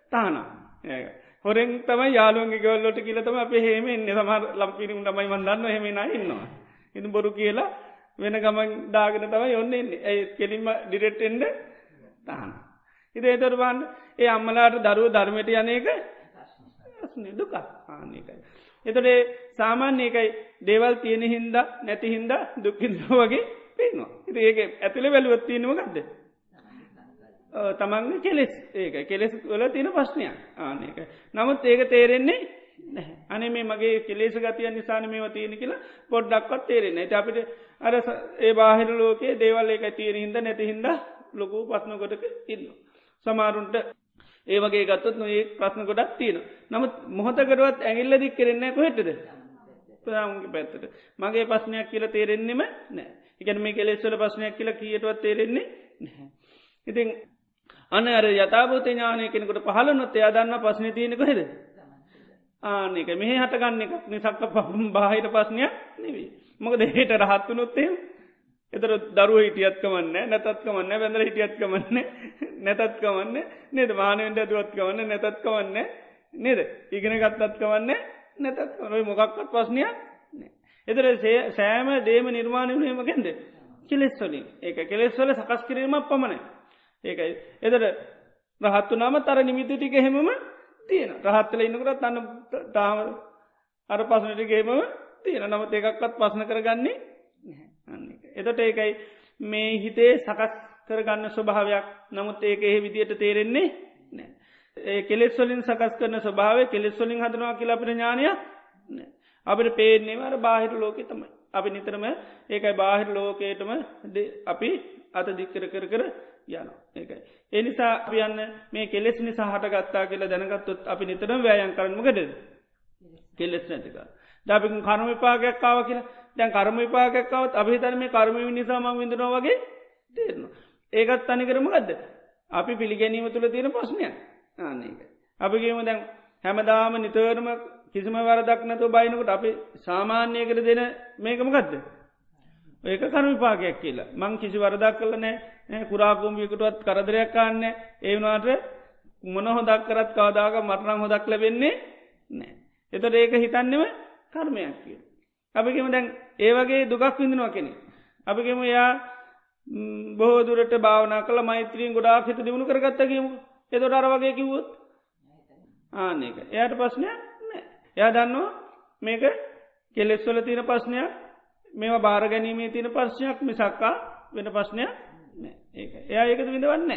තානා ඒ හොරෙන් තම යාලුවන්ගේ ගවල්ලොට කියලතම අප හෙම එන්න සමර ලම්පිරිම් ටමයි වන්දන්න හෙමෙන ඉන්නවා. ඉති බොරු කියලා වෙන ගමන් දාගෙන තම යොන්න එන්නේ ඇයි කෙලින්ම ඩිරෙට්ෙන්ඩ තහන. ඉද ඒතරබන්න ඒ අම්මලාට දරුව ධර්මයට යනක දුක ආනකයි. එතොටේ සාමාන්‍ය ඒකයි දේවල් තියෙන හින්ද නැති හින්ද දුක්කිින්ද වගේ පේනවා. ඉති ඒක ඇතුළ වැලුවත් තියෙනවගත්ද. තමන්ගේ කෙලෙස් ඒක කෙලෙස් වල තියෙන ප්‍රශ්නයක් ආනක නමුත් ඒක තේරෙන්නේ අනේ මේ මගේ කෙලෙස ගතිය නිසාන මේ තියෙන කියලා පොඩ්ඩක්වත් තේරෙන්නේ ට අපිට අර ඒ බාහිර ලෝකයේ දේවල් ඒක තීර හිද නැති හින්ද ලොකු පස්න කොටක ඉන්න. සමාරුන්ට ඒ වගේ ගත්තත් නොඒ ප්‍රශ්න ගොඩක් තියෙන. නමුත් මොහොතකරුවත් ඇගිල්ල දික් කරෙන්නේ කොහෙටද. ප්‍රාමගේ පැත්තට මගේ පස්නයක් කියල තේරෙන්නෙම නෑ එකන මේ කෙලෙස්වල පස්නයක් කියලා කියටවත් තේරෙන්නේ නැහැ. ඉතින් අන අර යතාබූත ඥානය කෙනෙකුට පහලනොත් එයා දන්න පස්න තියෙනෙක හෙද ආනක මෙහ හටගන්න එකක් නිසක්ක පහම් බාහිර පස්නයක් නෙවී මොකද හට රහත්තු නොත්තේ එතර දරුව හිටියත්කමන්න නැතත්කමන්න බැඳල හිටියත්කමන්න නැතත්කමන්න නේද? මානවෙන්ට ඇදුවත්කවන්න නැතත්කවන්න නේද? ඉගෙන ගත්තත්කවන්න නැතත්කවන මොකක්වත් පස්නයක් එතර සෑම දේම නිර්මාණය වීමකෙන්ද කෙලෙස්වලින් ඒක කෙලෙස්වල සකස් කිරීමක් පමණයි. ඒකයි. එදර රහත්තු නම තර නිමිති ටික හෙමම තියෙන රහත්තල ඉන්නකරත් අන්න තාම අර පසනටිගේම තියෙන නමත් ඒකක්වත් පසන කරගන්නේ එතට ඒකයි මේ හිතේ සකස් කරගන්න ස්වභාවයක්. නමුත් ඒක එහ විදියට තේරෙන්නේ නෑ ඒ කෙලෙස්වලින් සකස් කරන ස්වභාව කෙලෙස්වලින් හදනවා කියලා අපිට ඥානයක් අපිට පේනේවර බාහිර ලෝකෙ තමයි. අපි නිතරම ඒකයි බාහිර ලෝකයටම අපි අත දික්කර කර කර යන ඒකයි. එනිසා අපියන්න මේ කෙලෙස් නිසා හටගත්තා කියලා දැනගත්තුත් අපි නිතරම වෑයන් කරනමකද කෙල්ලෙස් නැතික. දැපි කර්ම විපාගයක්කාව කියලා දැන් කර්ම විපාගක්කාවත් අභිතන මේ කර්ම නිසාම විඳනවා වගේ තේරන. ඒකත් තනිකරම ගදද. අපි පිළිගැනීම තුළ තියෙන ප්‍රශ්නයක් ආනක. අපිගේම දැන් හැමදාම නිතරම කිසිම වරදක් නැතු බයිනකට අපි සාමාන්‍යයකට දෙන මේකම ගදද. ඒක කරුවිපාකයක් කියලා. මං කිසි වරදක් කල නෑ කුරාකුම්ියකටුවත් කරදරයක් කාන්න ඒවනාට මොන හොදක් කරත් කවදාක මටනම් හොදක් ලැබෙන්නේ නෑ. එතට ඒක හිතන්නෙම කර්මයක් කිය. අපිකෙම දැන් ඒ වගේ දුකක් විඳනවා කෙනෙ. අපිකෙම යා බෝදුරට භාවනා කළ මෛත්‍රීන් ගොඩා හිත දියුණු කරගත්තකීම එතොට අර වගේ කිව්වොත්? ආනක එයට ප්‍රශ්නයක් නෑ එයා දන්නවා මේක කෙලෙස්වල තියෙන ප්‍රශ්නයක්. මේවා බාර ගැනීමේ තියෙන ප්‍රශ්නයක් මිසක්කා වෙන ප්‍රශ්නයක් ඒක එයා ඒකද විඳවන්න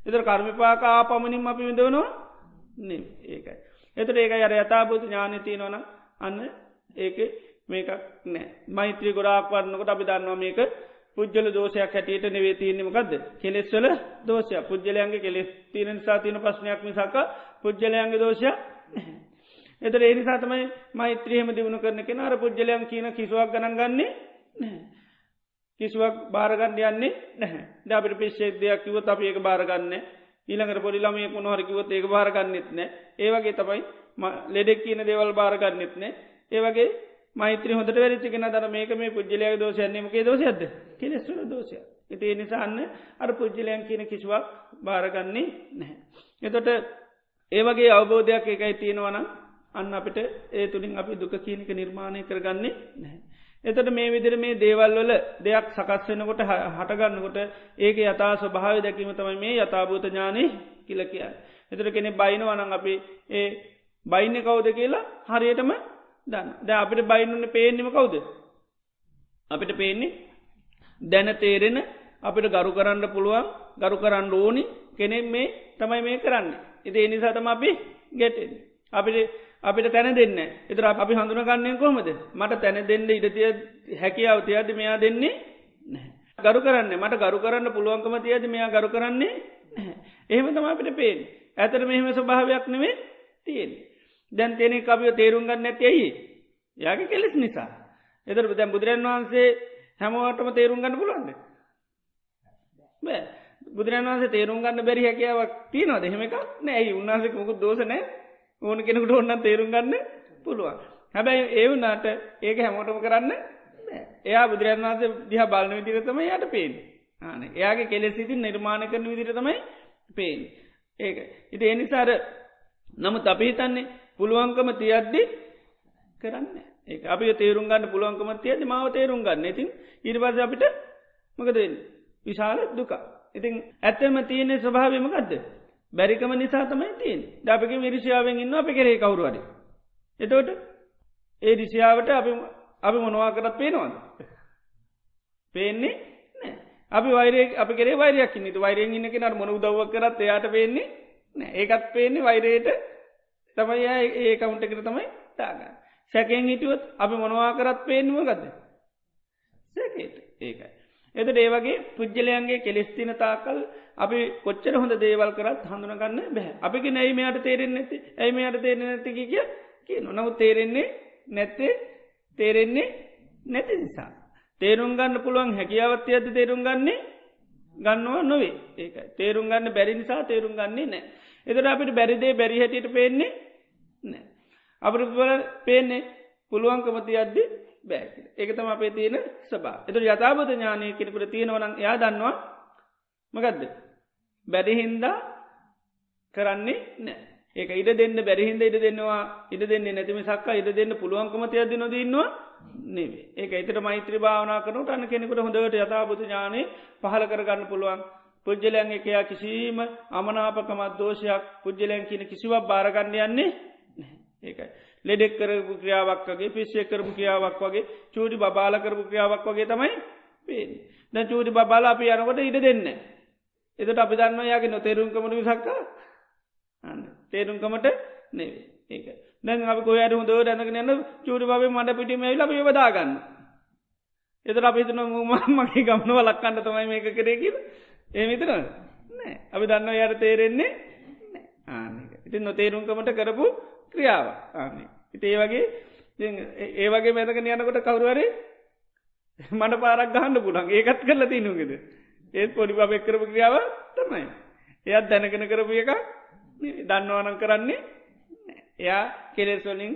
එතර කර්මිපාකා පමණින් අපි විඳවනවා ඒකයි. එතට ඒක අර යථභූත ඥානතිය නොන අන්න ඒක මේකක් නෑ. මෛත්‍රී ගොඩාක් වන්නකට අපි දන්නවා මේක පුද්ජල දෝෂයක් හැටියට නෙවේ තියන්නමකක්ද කෙලෙස්වල දෝෂය පුද්ජලයන්ගේ කෙලෙස් තියන සාතියන පශ්නයක් මිසාක පුද්ජලයන්ගේ දෝෂය එතර ඒනිසා තමයි මෛත්‍රියම දියුණු කරන කෙන අර පුද්ජලයන් කියන කිසුවක් ගණන් ගන්නේ කිසිවක් භාරගන්න යන්නේ නැහැ. ඩාපිට පිශ්ෂේක් දෙයක් කිවත් අප ඒක භාරගන්න ඊළඟට පොඩි ළමය කුණ හරිකිවත් ඒක භාරගන්නෙත් නෑ ඒවගේ තමයි ලෙඩෙක් කියන දේවල් භාරගන්නෙත් නෑ ඒවගේ මෛත්‍ර හොට වැරිච්චිකෙන දර මේක මේ පුද්ජලයක් දෝෂයන්නේමගේ දෝෂයද කෙලෙස්වල දෝෂය එති නිසාන්න අර පුද්ජලයන් කියන කිසිවක් භාරගන්නේ නැහැ. එතොට ඒවගේ අවබෝධයක් එකයි තියෙනවනම් අන්න අපිට ඒ තුළින් අපි දුක කියනක නිර්මාණය කරගන්නේ නැහැ. එතට මේ විදිර මේ දේවල්වල දෙයක් සකස් වෙනකොට හටගන්නකොට ඒක යතා ස්වභාව දැකීම තමයි මේ යථභූත ඥානය කියල කිය. එතට කෙනෙ බයිනවනං අපි ඒ බයින්න කවුද කියලා හරියටම දන්න ද අපිට බයින්නන්න පේෙන්න්නම කවුද. අපිට පේන්නේ දැන තේරෙන අපිට ගරු කරන්න පුළුවන් ගරු කරන්න ඕනි කෙනෙක් මේ තමයි මේ කරන්න. එති එනිසාතම අපි ගැටෙන්. අපිට අපිට තැන දෙන්න එතර අපි හඳුනගන්නය කොමද මට තැන දෙන්න ඉඩතිය හැකියාව තියද මෙයා දෙන්නේ ගරු කරන්න මට ගරු කරන්න පුළුවන්කම තියද මෙයා ගරු කරන්නේ එහෙම තම අපිට පේෙන් ඇතර මෙහෙම ස්වභාවයක් නෙවේ තියෙන් දැන් තෙනෙ අපිය තේරුම් ගන්න ඇති ඇයි? යාගේ කෙලෙස් නිසා. එතර දැන් බුදුරන් වහන්සේ හැමවටම තේරුම් ගන්න පුළුවන්ද? බුදුරන් වන්සේ තේරුම් ගන්න බැරි හැකියාවක් තියනවා දෙහෙම එකක් නෑ. උන්නාසක මුකුත් දෝසනෑ ඕන කෙනෙකුට ඔන්න තේරුම් ගන්න පුළුවන්. හැබැයි ඒ වුනාට ඒක හැමෝටම කරන්න එයා බුදුරන් වන්සේ දිහ බලන විදිරතම යට පේෙන් ආන එයාගේ කෙලෙස් සිතින් නිර්මාණ කරන විදිරතමයි පේෙන් ඒක. ඉති එනිසාර නමුත් අපි හිතන්නේ පුළුවන්කම තියද්දි කරන්න ඒ අපි තේරුම් ගන්න පුළුවන්කම තියද මාව තේරුම් ගන්න. ඉතින් ඉරිවාස අපිට මකද විශාල දුකා ඉතින් ඇත්තම තියන්නේ ස්වභාවමකක්ද බැරිකම නිසා තමයි තියෙන් ඩාපක විරිෂාවෙන් ඉන්න අපි කරේ කවරුවඩ. එතෝට ඒ රිසියාවට අපි අපි මොනවා කරත් පේනවාද. පේන්නේ අපි වෛරය අපි කරේ වෛරයක් නිත වෛරයෙන් ඉන්න කෙනට මොන දව කරත් එයාට පේන්නේ ඒකත් පේන්නේ වෛරයට තමයි ඒ කවුන්ට කර තමයි තාගන්න. සැකෙන් හිටියුවත් අපි මොනවා කරත් පේනුව ගද. සැකේට ඒකයි. එතට ඒවගේ පුද්ගලයන්ගේ කෙලෙස්තින තාකල් අපි කොච්චර හොඳ දේවල් කරත් හඳුනගන්න බැහ. අපික නැයිමයට තේරෙන්නේ නැති ඇයිමයට තේරෙන නැතික කිය කිය නොනව තේරෙන්නේ නැත්තේ? තේරෙන්නේ නැති නිසා. තේරුම් ගන්න පුළුවන් හැකියාවත්ය ඇද තේරුම් ගන්නේ ගන්නවා නොවේ. ඒක තේරුම් ගන්න බැරි නිසා තේරුම් ගන්නේ නෑ. එතට අපිට බැරිදේ බැරි හැටියට පේන්නේ නෑ. අපට පේන්නේ පුළුවන්කමති අද්දි බෑ ඒකතම අපේ තියෙන සබා එතු යථබත ඥානය කෙනෙකුට තියෙනවන යා දන්නවා මකදද? බැරිහින්දා කරන්නේ නෑ. ඒක ඉඩ දෙන්න බැරිහින්ද ඉඩ දෙන්නවා ඉඩ දෙන්නේ නැතිම සක්කා ඉඩ දෙන්න පුළුවන්කමති අද නොදන්නවා නෙවේ ඒක එතට මෛත්‍ර භාවනා කරනට අන්න කෙනෙකුට හොඳට යථබත ඥානය පහල කරගන්න පුළුවන්. පුද්ජලයන් එකයා කිසිීම අමනාපකමත් දෝෂයක් පුද්ජලයන් කියන කිසිවක් භාරගන්න යන්නේ ඒකයි. ලෙඩෙක් කරපු ක්‍රියාවක් වගේ පිස්්‍ය කරපු ක්‍රියාවක් වගේ චූඩි බාල කරපු ක්‍රියාවක් වගේ තමයි පේෙන් දැ චූඩි බාල අපි යනකොට ඉඩ දෙන්න එතට අපි දන්න යාගේ නොතේරුම්කමට විසක්ක තේරුම්කමට නෙවේ ඒක. දැන් අපි කොයට හොඳ දැනගෙන යන්න චූඩි බේ මට පිටි මේ ලබ වදාගන්න එතර අපිතන මගේ ගමනව ලක්කන්න තමයි මේක කරේ කියල. ඒ විතර නෑ. අපි දන්න යට තේරෙන්නේ ඉතින් නොතේරුම්කමට කරපු ක්‍රියාව. ආනේ ඉති ඒ වගේ ඒ වගේ මැතක යනකොට කවරුවරේ මට පාරක් ගහන්න පුළන් ඒකත් කරල තිනුගෙද ඒත් පොඩි බක් කරපු ක්‍රියාව තමයි. එයත් දැනගෙන කරපු එක දන්නවනන් කරන්නේ එයා කෙලෙස්වලින්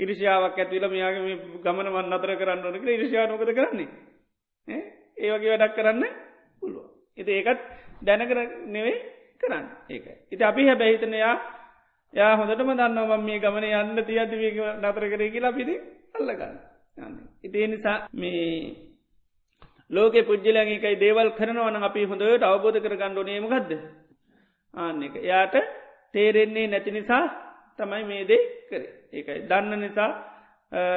ඉරිෂාවක් ඇතිල මෙයාගේ ගමන වන්න අතර කරන්න ඕනක ඉරිෂානොකද කරන්නේ? ඒ වගේ වැඩක් කරන්න පුළුව එති ඒකත් දැනකර නෙවෙයි කරන්න ඒක. ඉති අපි හැබැහිතනයා යා හොඳටම දන්නවා මේ ගමන යන්න තියතිවක නතර කරේ කියලා පිදි අල්ලගන්න. ඉතිේ නිසා මේ ලෝක පුද්ජලයකයි දේවල් කරනවන අපි හොඳට අවබෝධ කරගන්න නේමගදද ආන්න එක. යාට තේරෙන්නේ නැති නිසා තමයි මේ දේ කරේ. ඒකයි. දන්න නිසා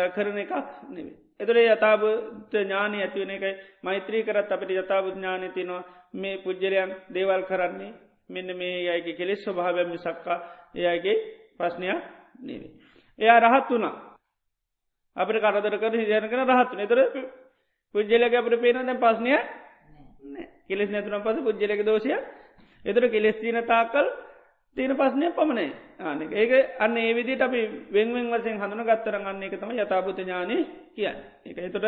කරන එකක් නෙවේ එතුරේ යථාබුද්ධ ඥානය ඇතිවන එකයි. මෛත්‍රී කරත් අපට යථාබුද්ධ ඥානය තිනවා මේ පුද්ජලයන් දේවල් කරන්නේ මෙන්න මේ අයගේ කෙලෙස් ස්වභාවයම සක්කා එයගේ ප්‍රශ්නයක් නෙවේ. එයා රහත් වුණා. අපට කරදර කර හිජයන කන රහත්තු නතර පුද්ජලක අපට පේන දැ පස්නය කෙලෙස් නැතුනම් පස පුද්ජලක දෝෂය. එතුර කෙලෙස් තින තාකල් තියෙන පස්නය පමණයි. ආන ඒක අන්න ඒ විදිට අපි වෙන්වෙන් වසෙන් හඳුන ගත්තර ගන්න එක තම යථපුත ඥානය කියන්න. එක එතුට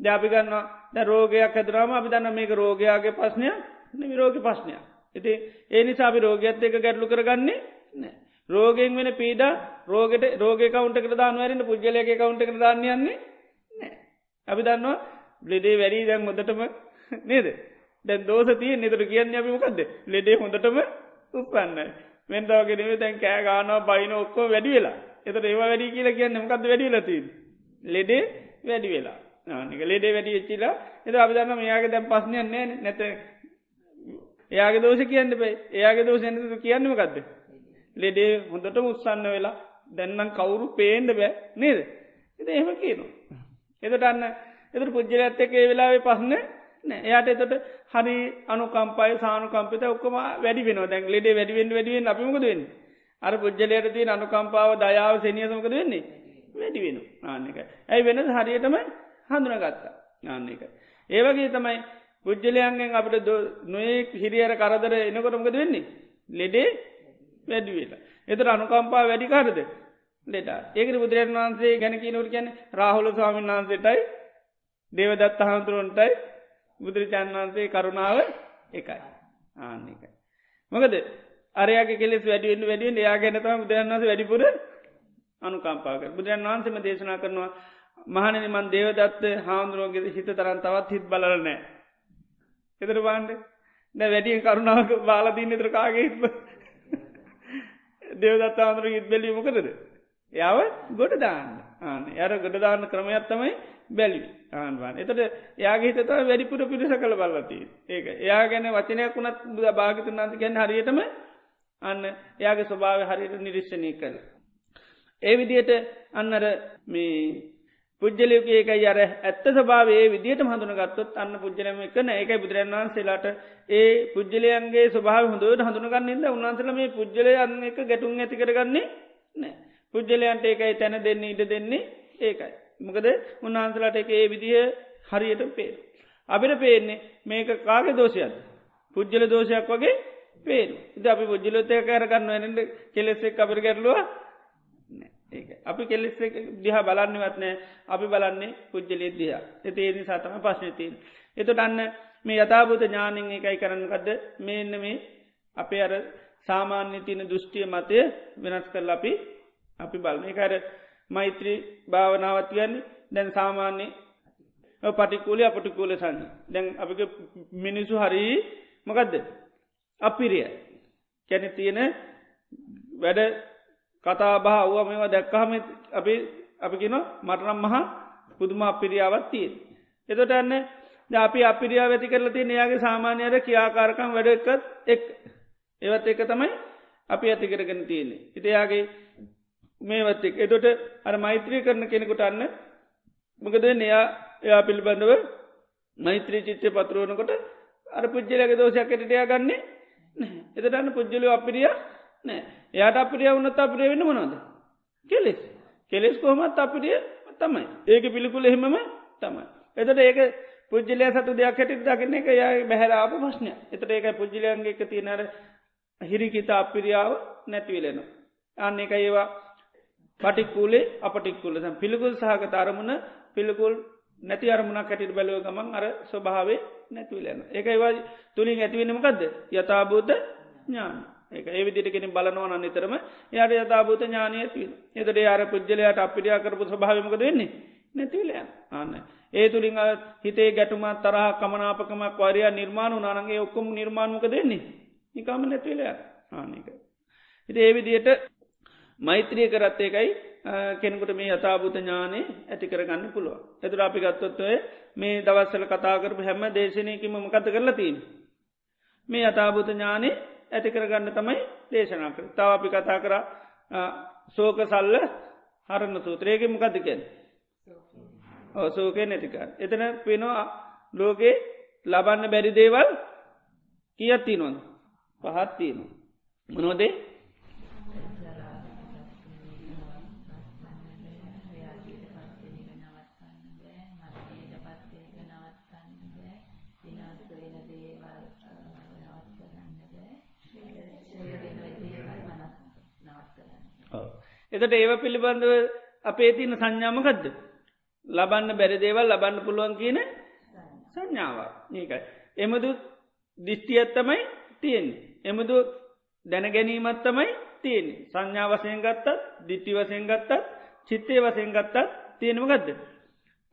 ජාපිගන්න ද රෝගයක් ඇතුරාම අපි දන්න මේක රෝගයාගේ පස්නය නිවිරෝග පස්්නය ඉති ඒ නිසා අපි රෝගයක්ත් එක ගැටලු කරගන්නේ නෑ. රෝගෙන් වෙන පීඩ රෝගට රෝග කවුන්ට කර දාන්නවරන්න පුද්ගලයක කවුන්ට කර දාන්නයන්නේ නෑ. අපි දන්නවා ලෙඩේ වැඩී දැන් හොඳටම නේද? දැන් දෝස තිය නිතුර කියන්න අපි මොකක්ද ලෙඩේ හොඳටම උපන්න මෙන්තාවගෙනව දැන් කෑ ගානවා බයින ඔක්කෝ වැඩි වෙලා. එතට ඒවා වැඩි කියලා කියන්න මොකක්ද වැඩිලති ලෙඩේ වැඩි වෙලා. ආනික ලෙඩේ වැඩි එච්චිලා එත අපි දන්න මෙයාගේ දැන් පස්්නයන්නේ නැත එයාගේ දෝෂ කියන්න බයි එයාගේ දෝෂ කියන්නම කක්ද ලෙඩේ හොඳට උත්සන්න වෙලා. දැන්නම් කවුරු පේන්ඩ බෑ නේද? එත එහෙම කියනවා. එතට අන්න එතට පුද්ජල ඇත්ත එක ඒ වෙලාවේ පස්න එයාට එතට හරි අනුකම්පයි සානුකම්පිත ඔක්කම වැඩි වෙන දැන් ලෙඩ වැඩිවෙන් වැඩිවෙන් අපිමකද වෙන්න අර පුද්ජලයට තිය අනුකම්පාව දයාව සනියසමකද වෙන්නේ? වැඩි වෙන ආන්නක ඇයි වෙනද හරියටම හඳුනගත්තා. ආන්න එක ඒවගේ තමයි පුද්ජලයන්ගෙන් අපට නොේ හිරියර කරදර එනකොටමකද වෙන්නේ? ලෙඩේ වැඩිවෙලා එතර අනුකම්පා වැඩිකාරද ලෙඩා. ඒකට බුදුරන් වහන්සේ ගැනකි නොට ගැන රාහුල ස්වාමීන් වහන්සේටයි දේවදත් අහන්තුරුවන්ටයි බුදුරජාන් වහන්සේ කරුණාව එකයි ආන්න එකයි. මොකද අරයාගේ කෙලෙස් වැඩියෙන් වැඩියෙන් එයා ගැනතම බුදුරන් වන්ස වැඩිපුර අනුකම්පාක බුදුරන් වහන්සේම දේශනා කරනවා මහනනි මන් දේවදත්ත හාමුදුරුවන්ගේ හිත තරන් තවත් හිත් බලරනෑ. එතර බාන්ඩ දැ වැඩියෙන් කරුණාවක බාලදීන්න තර කාගේ හිත්ම දේවදත් ආන්දුර හිත් බැලීම කරද. යාව ගොඩ දාන්න ආන යට ගොඩ දාන්න ක්‍රමයක් තමයි බැලි ආන්වාන්. එතට යාගේ හිතත වැඩිපුර පිරිස කළ බලති ඒක එයා ගැන වචනයක් වුණත් බුද භාගතුන් වන්ස ගැන හරියටම අන්න එයාගේ ස්වභාව හරියට නිරිශ්ෂණය කළ. ඒ විදියට අන්නර මේ පුද්ජලයක ඒක අර ඇත්ත සභාවේ විදිට හඳුන ගත්තොත් අන්න පුද්ජලම එකන. ඒකයි බුදුරන් වහන්සේලාට ඒ පුද්ජලයන්ගේ ස්වභාව හොඳට හඳුනගන්නන්න උන්වන්සල මේ පුද්ජලය අන්න එක ගැටුන් ඇති කරගන්නේ නෑ පුද්ජලයන්ට ඒකයි තැන දෙන්න ඉඩ දෙන්නේ ඒකයි. මොකද උන්වහන්සලට එක ඒ විදිහ හරියට පේ. අපිට පේන්නේ මේක කාගේ දෝෂයද. පුද්ජල දෝෂයක් වගේ පේන ඉද අපි පුද්ජලොතය කරගන්න එනට කෙලෙස්සෙක් අපිට ගැරලුව අපි කෙලෙස් දිහ බලන්නවත් නෑ. අපි බලන්නේ පුද්ජලේ දිහ. එත ඒනි සාතම පශ්නතින්. එතු දන්න මේ යථභූත ඥානිං එකයි කරන්නකදද මේන්න මේ අපේ අර සාමාන්‍ය තියන දෘෂ්ටිය මතය වෙනස් කරල අපි අපි බලන එකර මෛත්‍රී භාවනාවත් කියන්නේ. දැන් සාමාන්‍ය පටිකූලි අපටිකූල සන්න දැන් අපි මිනිසු හරි මොකදද? අපිරිය කැන තියෙන වැඩ කතා බහ ව්ව මේවා දැක්කහම අපි අපි කියන මටනම් මහා පුදුම අපිරියාවත් තියෙන් එතොට ඇන්න අපි අපිරියා වැති කරල තිය එයාගේ සාමාන්‍යයට කියාකාරකම් වැඩ එකත් එක්. ඒවත් එක තමයි අපි ඇති කරගෙන තියෙන්නේ. ඉතියාගේ මේවත් එක් එතොට අර මෛත්‍රී කරන කෙනෙකුට අන්න මකද එයා එයා පිළිබඳව මෛත්‍රී චිත්්‍ය පතුරුවනකොට අර පුද්ජලක දෝෂයක් එටටයා ගන්නේ එතටන්න පුද්ජලය අපිරිය නෑ එයාට අපිරිය උන්නත් අපිරිය වෙන්න මොනොද කෙලෙස්. කෙලෙස් කොහොමත් අපිරිය තමයි. ඒක පිළිකුල එහෙමම තමයි. එතට ඒක පුද්ජලය සතු දෙයක් හැටිට දකින්න එක යා බැහැරාප ප්‍රශ්නය එතට ඒක පුද්ජලයන්ගේ එක තියනර හිරිකිතා අපිරියාව නැතිවලෙනවා අන්න එක ඒවා පටික්කූලේ අපටික්කුල. පිළිකුල් සහගත අරමුණ පිළිකුල් නැති අරමුණක් කැටිට බැලව ගමන් අර ස්වභාවේ නැතිවලන්න එක ඒවා තුළින් ඇතිවෙනමකක්ද යථභූත ඥාන ඒක ඒ විදිටකෙන බලනවන නිතරම යට යථභූත ඥානය ඇතිව එතට අර පුද්ජලයට අපිටියා කරපු ස්භාවමකද වෙන්නේ? නැතිවලයන් ආන්න. ඒ තුළින් හිතේ ගැටුමත් තරහ කමනාපකමක් වරයා නිර්මාණ නානගේ ඔක්කොම නිර්මාණමක දෙන්නේ නිකාම නැතිවලය ආනක. හිට ඒ විදියට මෛත්‍රිය කරත් ඒකයි කෙනෙකුට මේ යථභූත ඥානය ඇති කරගන්න පුළුව. එතුර අපි ගත්තොත්වය මේ දවස්සල කතා කරපු හැම දේශනයකිම මකත කරලා තිීන්. මේ යථභූත ඥානය ඇති කරගන්න තමයි දේශනා කර තව අපි කතා කර සෝක සල්ල හරන්න සූත්‍රයක මකදකෙන්. සෝකය නැතික. එතන පෙනවා ලෝකේ ලබන්න බැරි දේවල් කියත්ති නොන් පහත්තියනවා. මනෝදේ එතට ඒව පිළිබඳව අපේ තියන සංඥාමකදද ලබන්න බැරි දේවල් ලබන්න පුළුවන් කියන සංඥාව ඒකයි. එමදු දිිෂ්ටියත්තමයි තියෙන්. එමදු දැනගැනීමත් තමයි තියෙන සංඥා වසයෙන් ගත්තත් දිට්ටි වසයෙන් ගත්තත් චිත්තේ වසයෙන් ගත්තත් තියෙනම ගදද.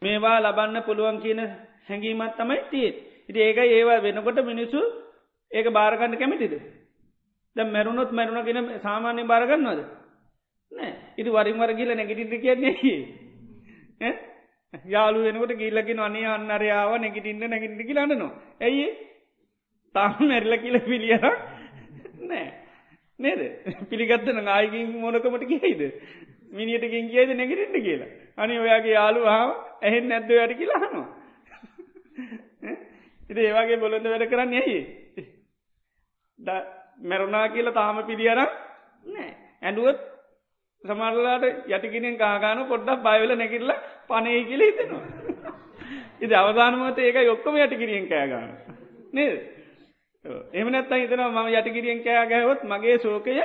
මේවා ලබන්න පුළුවන් කියන හැඟීමත් තමයි තියෙන්. ඉති ඒක ඒවා වෙනකොට මිනිස්සු ඒක භාරගන්න කැමතිද. ද මැරුණොත් මැරුණ ගෙන සාමාන්‍ය භාරගන්නවද. නෑ ඉති වරින් වර ගිල නැගිටිට කියන්නේ යාලු වෙනකට ගිල්ලකින් අනේ අන්නරයාව නැගිටින්න නැගිටි කියලන්නනවා. ඇයි තාම මැරිල කියල පිළියර නෑ නේද? පිළිගත්තන ආයකින් මොනකමට කියයිද මිනිියටකින් කියයිද නැගිටින්න කියලා. අනි ඔයාගේ යාලු හාම ඇහෙන් නැද්ද වැඩ කියලා හනවා ඉති ඒවාගේ බොලොඳ වැඩ කරන්න ඇයි මැරුණා කියලා තාම පිළියර නෑ ඇඩුවත් සමරලාට යටිකිනෙන් කාගාන පොඩ්ඩක් බයවෙල නැකිල්ල පනය කියල හිතෙනවා. ඉති අවධානමත ඒක යොක්කම යටිකිරියෙන් කෑගාන නේද? එම නැත්ත හිතන ම යටිකිරියෙන් කෑ ගැහොත් මගේ සෝකය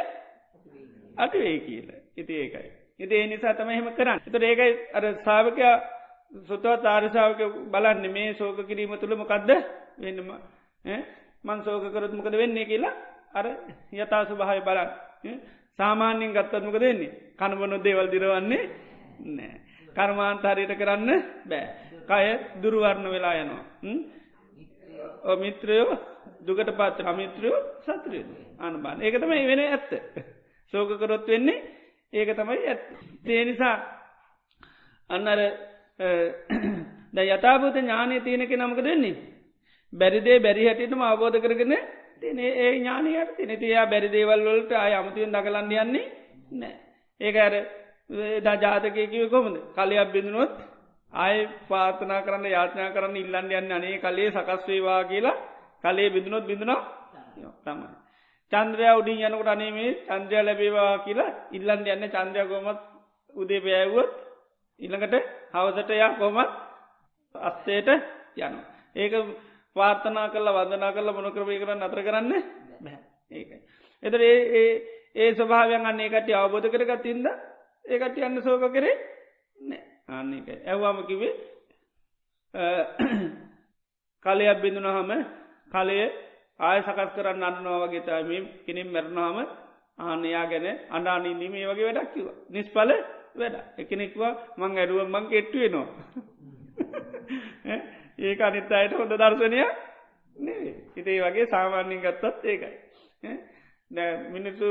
අටවේ කියල. ඉති ඒකයි. ඉති ඒ නිසා තම එහෙම කරන්න. එතට ඒකයි අර සාාවකයා සුතුව තාරසාාවක බලන්න මේ සෝක කිරීම තුළ මොකක්ද වෙන්නම මන් සෝක කරත්මකද වෙන්නේ කියලා අර යතා සුභාය බලන්න. සාමාන්‍යෙන් ගත්තත්මක දෙන්නේ කණබන දේවල් දිරවන්නේ නෑ. කර්මාන්තාරයට කරන්න බෑ. කය දුරුවරණ වෙලා යනවා. මිත්‍රයෝ දුකට පාත්‍ර අමිත්‍රයෝ සත්‍රය අනුබාන ඒක තමයි වෙන ඇත්ත. සෝක කරොත් වෙන්නේ ඒක තමයි ඇත් ඒ නිසා අන්නර ද යථභූත ඥානය තියනක නමක දෙන්නේ බැරිදේ බැරි හැටිටම අවබෝධ කරගෙන තින ඒ ඥානයට තින තියා බැරි දේවල් වලට අය අමතුවෙන් දකලන්න යන්නේ නෑ ඒක ඇර දා ජාතකයකිව කොමද කලයක් බිඳුනොත් ආය පාතනා කරන්න යාඥා කරන්න ඉල්ලන්න යන්න අනේ කලේ සකස්වේවා කියලා කලේ බිඳුනොත් බිඳුනා. තමයි. චන්ද්‍රය උඩින් යනකට අනේමේ චන්ද්‍රය ලැබේවා කියලා ඉල්ලන්න යන්න. චන්ද්‍රය කොමත් උදේ පෑවුවොත් ඉළඟට හවසට යා කොමත් අස්සේට යන. ඒක පාර්ථනා කල්ල වදනා කල්ල මොනක්‍රමය කරන්න අතර කරන්න? ඒකයි. එතර ඒ ඒ ස්වභාවයන් අන්නේ කට අවබෝධ කරගත්තින්ද ඒකට යන්න සෝක කරේ නෑ. අන්නේක ඇව්වාම කිවේ කලයක් බිඳුනහම කලය ආය සකස් කරන්න අන්නවා වගේ තම කෙනෙම් මැරණාම ආනයා ගැන අඩානීනීම ඒ වගේ වැඩක් කිව නිස්පල වැඩ එකනෙක්වා මං ඇඩුව මං කෙට්ටුවෙනවා ඒක අනිත් අයට හොඳ දර්ශනය නේ හිතේ වගේ සාමාන්‍යින් ගත්තත් ඒකයි. මිනිස්සු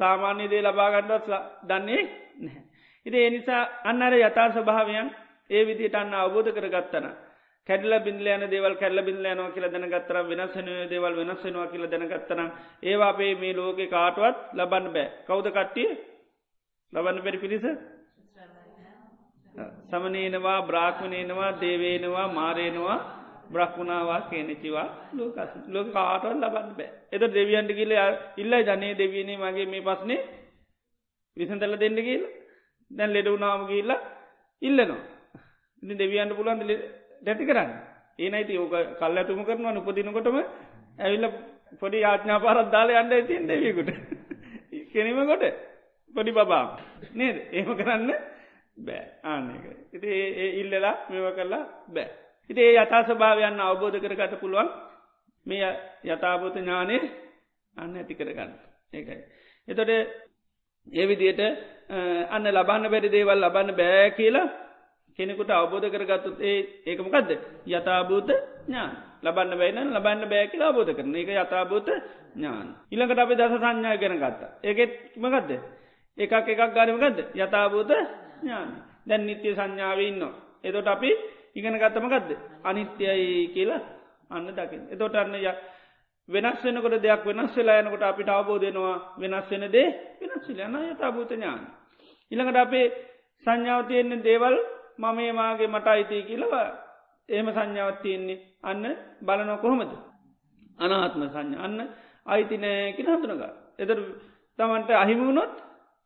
සාමාන්‍ය දේ ලබාගන්නවත් දන්නේ නැහැ. ඉති එනිසා අන්නර යථා ස්වභාවයන් ඒ විදිට අන්න අවබෝධ කරගත්තන. කැඩල බින්ලයන දේවල් කැල්ල බින්ලයනවා කියල දැනගත්තර වෙනස්සන දේවල් වෙනස්සෙනවා කියල දැනගත්තනම් ඒවා අපේ මේ ලෝක කාටුවත් ලබන්න බෑ. කෞද කට්ටිය? ලබන්න පෙරි පිරිස? සමනේනවා බ්‍රාක්්මණයනවා දේවේනවා මාරයනවා බ්‍රහ්මුණවා කියනෙචිවා ලෝකස්. ලෝක කාටුවත් ලබන්න බෑ. එත දෙවියන්ට කියල ඉල්ලයි ජනය දෙවීනේ මගේ මේ පස්නේ විසඳල දෙන්න කියල. දැන් ලෙඩවුනාම කියල්ලා ඉල්ලනවා. ඉති දෙවියන්ට පුළන්ද දැති කරන්න. ඒනයිති ඕක කල් ඇතුම කරනවා උපදිනකොටම ඇවිල්ල පොඩි ආඥා පාරත්දාල අන්ඩ ඇතින් දෙවියකුට. කෙනීමකොට පොඩි බබා නේද? ඒම කරන්න බෑ. ආන්නක ඉති ඒ ඉල්ලලා මෙව කරලා බෑ. ඉති ඒ යථා ස්භාවයන්න අවබෝධ කරගට පුළුවන් මේ යථාබෝත ඥානය අන්න ඇති කරගන්න. ඒකයි. එතොට ඒ විදියට අන්න ලබන්න බැරි දේවල් ලබන්න බෑ කියලා කෙනෙකුට අවබෝධ කරගත්තුත් ඒ ඒකමකක්ද යථභූත ඥාන. ලබන්න බැයින ලබන්න බෑ කියලා අවබෝධ කරන එක යථභූත ඥාන. ඉළඟට අපි දස සංඥා ගෙන ගත්තා. ඒකෙත් මකක්ද එකක් එකක් ගරිමකක්ද යථභූත ඥාන දැන් නිත්‍ය සංඥාව ඉන්න එතොට අපි ඉගෙන ගත්තමකක්ද අනිත්‍යයි කියලා අන්න දකිින් එතොට අන්න වෙනස් වෙනකොට දෙයක් වෙනස් වෙලා යනකොට අපිට අවබෝධයනවා වෙනස් වෙන දේ වෙනස් වෙලන යථභූත ඥාන. ඉළඟට අපේ සංඥාව තියෙන්නේ දේවල් මමේ මාගේ මට අයිතිය කියලව ඒම සංඥාවත් තියෙන්නේ අන්න බලනො කොහොමද. අනාත්ම සංඥ අන්න අයිතිනෑකි හතුනක. එතර තමන්ට අහිමුණොත්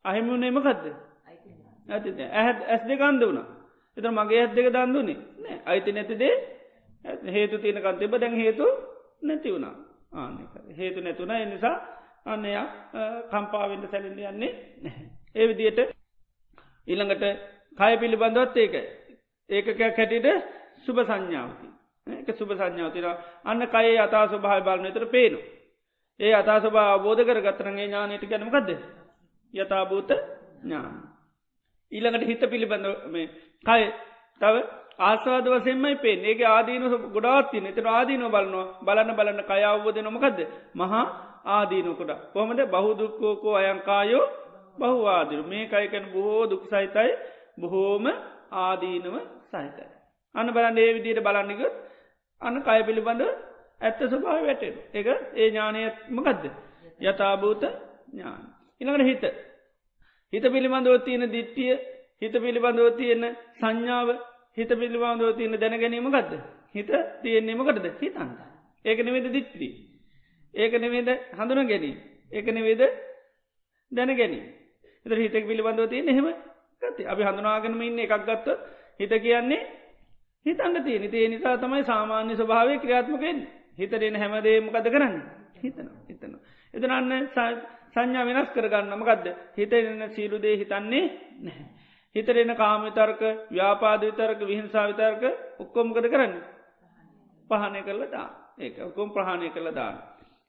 අහිමුණේමකක්ද. ඇති ඇත් ඇස් දෙක අන්ද වුණ. එත මගේ ඇත් දෙක දන්දුනේ නෑ අයිති නැතිදේ හේතු තියෙනකන් තිබ දැන් හේතු නැති වුණා. ආනක හේතු නැතුන එනිසා අන්නයා කම්පාවෙන්ට සැලින්ද යන්නේ ඒ විදියට ඊළඟට කය පිළිබඳවත් ඒක ඒකකයක් හැටියට සුභ සංඥාවති එක සුභ සංඥාවතිර අන්න කයේ අතා ස්වභාව බලන තර පේනු ඒ අතා ස්වභා අවබෝධ කර ගත්තරගේ ඥානයට ගැනමකක්ද යථභූත ඥාන. ඊළඟට හිත පිළිබඳ මේ කය. තව ආස්වාද වසෙන්මයි පේ ඒක ආදීන ගොඩාත්තින එතර ආදීන බලනවා. බලන්න බලන්න කයවබෝධ නොමකක්ද මහා ආදීනකොට කොහමද? බහුදුක්කෝකෝ අයංකායෝ බහුවාදිරු මේ කයිකැන බොහෝ දුක් සහිතයි. බොහෝම ආදීනව සහිතයි. අන්න බලන්න ඒ විදියට බලන්නගත් අන්න කය පිළිබඳ ඇත්ත ස්වභාව වැටෙන එක ඒ ඥානයත් මකදද? යථභූත ඥාන. ඉළඟට හිත. හිත පිළිබඳව තියෙන දිට්ටිය හිත පිළිබඳව තියෙන සංඥාව හිත පිළිබඳව තියෙන දැනගැනීම ගත්ද හිත තියෙන්නේමකටද හිතන්ත ඒක නෙවෙද දිට්ටි ඒක නෙවේද හඳුන ගැනී ඒක නෙවේද දැන ගැනී එත හිතක් පිළිබඳව තියෙන එහෙම ගත. අපි හඳුනාගෙනම ඉන්න එකක් ගත්ත හිත කියන්නේ හිතන්න තිය නිතිේ නිසා තමයි සාමාන්‍ය ස්වභාවය ක්‍රියාත්මකෙන් හිතරෙන හැමදේ මොකද කරන්න? හිතන හිතන එතනන්න සංඥා වෙනස් කරගන්නම ගදද හිතෙන සීලුදේ හිතන්නේ නැහැ. හිතරෙන කාම විතර්ක ව්‍යාපාද විතර්ක විහිංසා විතර්ක ඔක්කොමකද කරන්න? පහනය කරල දා ඒක ඔක්කොම් ප්‍රහණය කරල දාන්න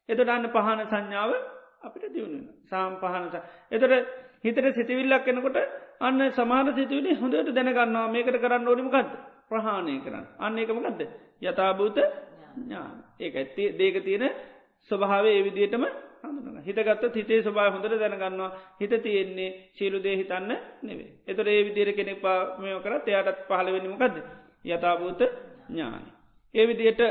එතට අන්න පහන සංඥාව අපිට දියුණුව සාම් පහනස එතට හිතට සිතිවිල්ලක් කෙනකොට අන්න සමාන සිතුවනි හොඳට දැනගන්නවා. මේකට කරන්න ඕනිමකක්ද ප්‍රහාණය කරන්න. අන්න එකමකක්ද යථභූත ඥාන. ඒක ඇත්ති දේක තියෙන ස්වභාවේ ඒ විදිටම හඳුන හිතගත්ත හිතේ ස්වභාව හොඳට දැනගන්නවා. හිත තියෙන්නේ ශීලු දේ හිතන්න නෙවේ එතොට ඒ විදිර කෙනෙක් පාමය කරත් එයාටත් පහලවෙනිමකක්ද යථභූත ඥානි ඒ විදියට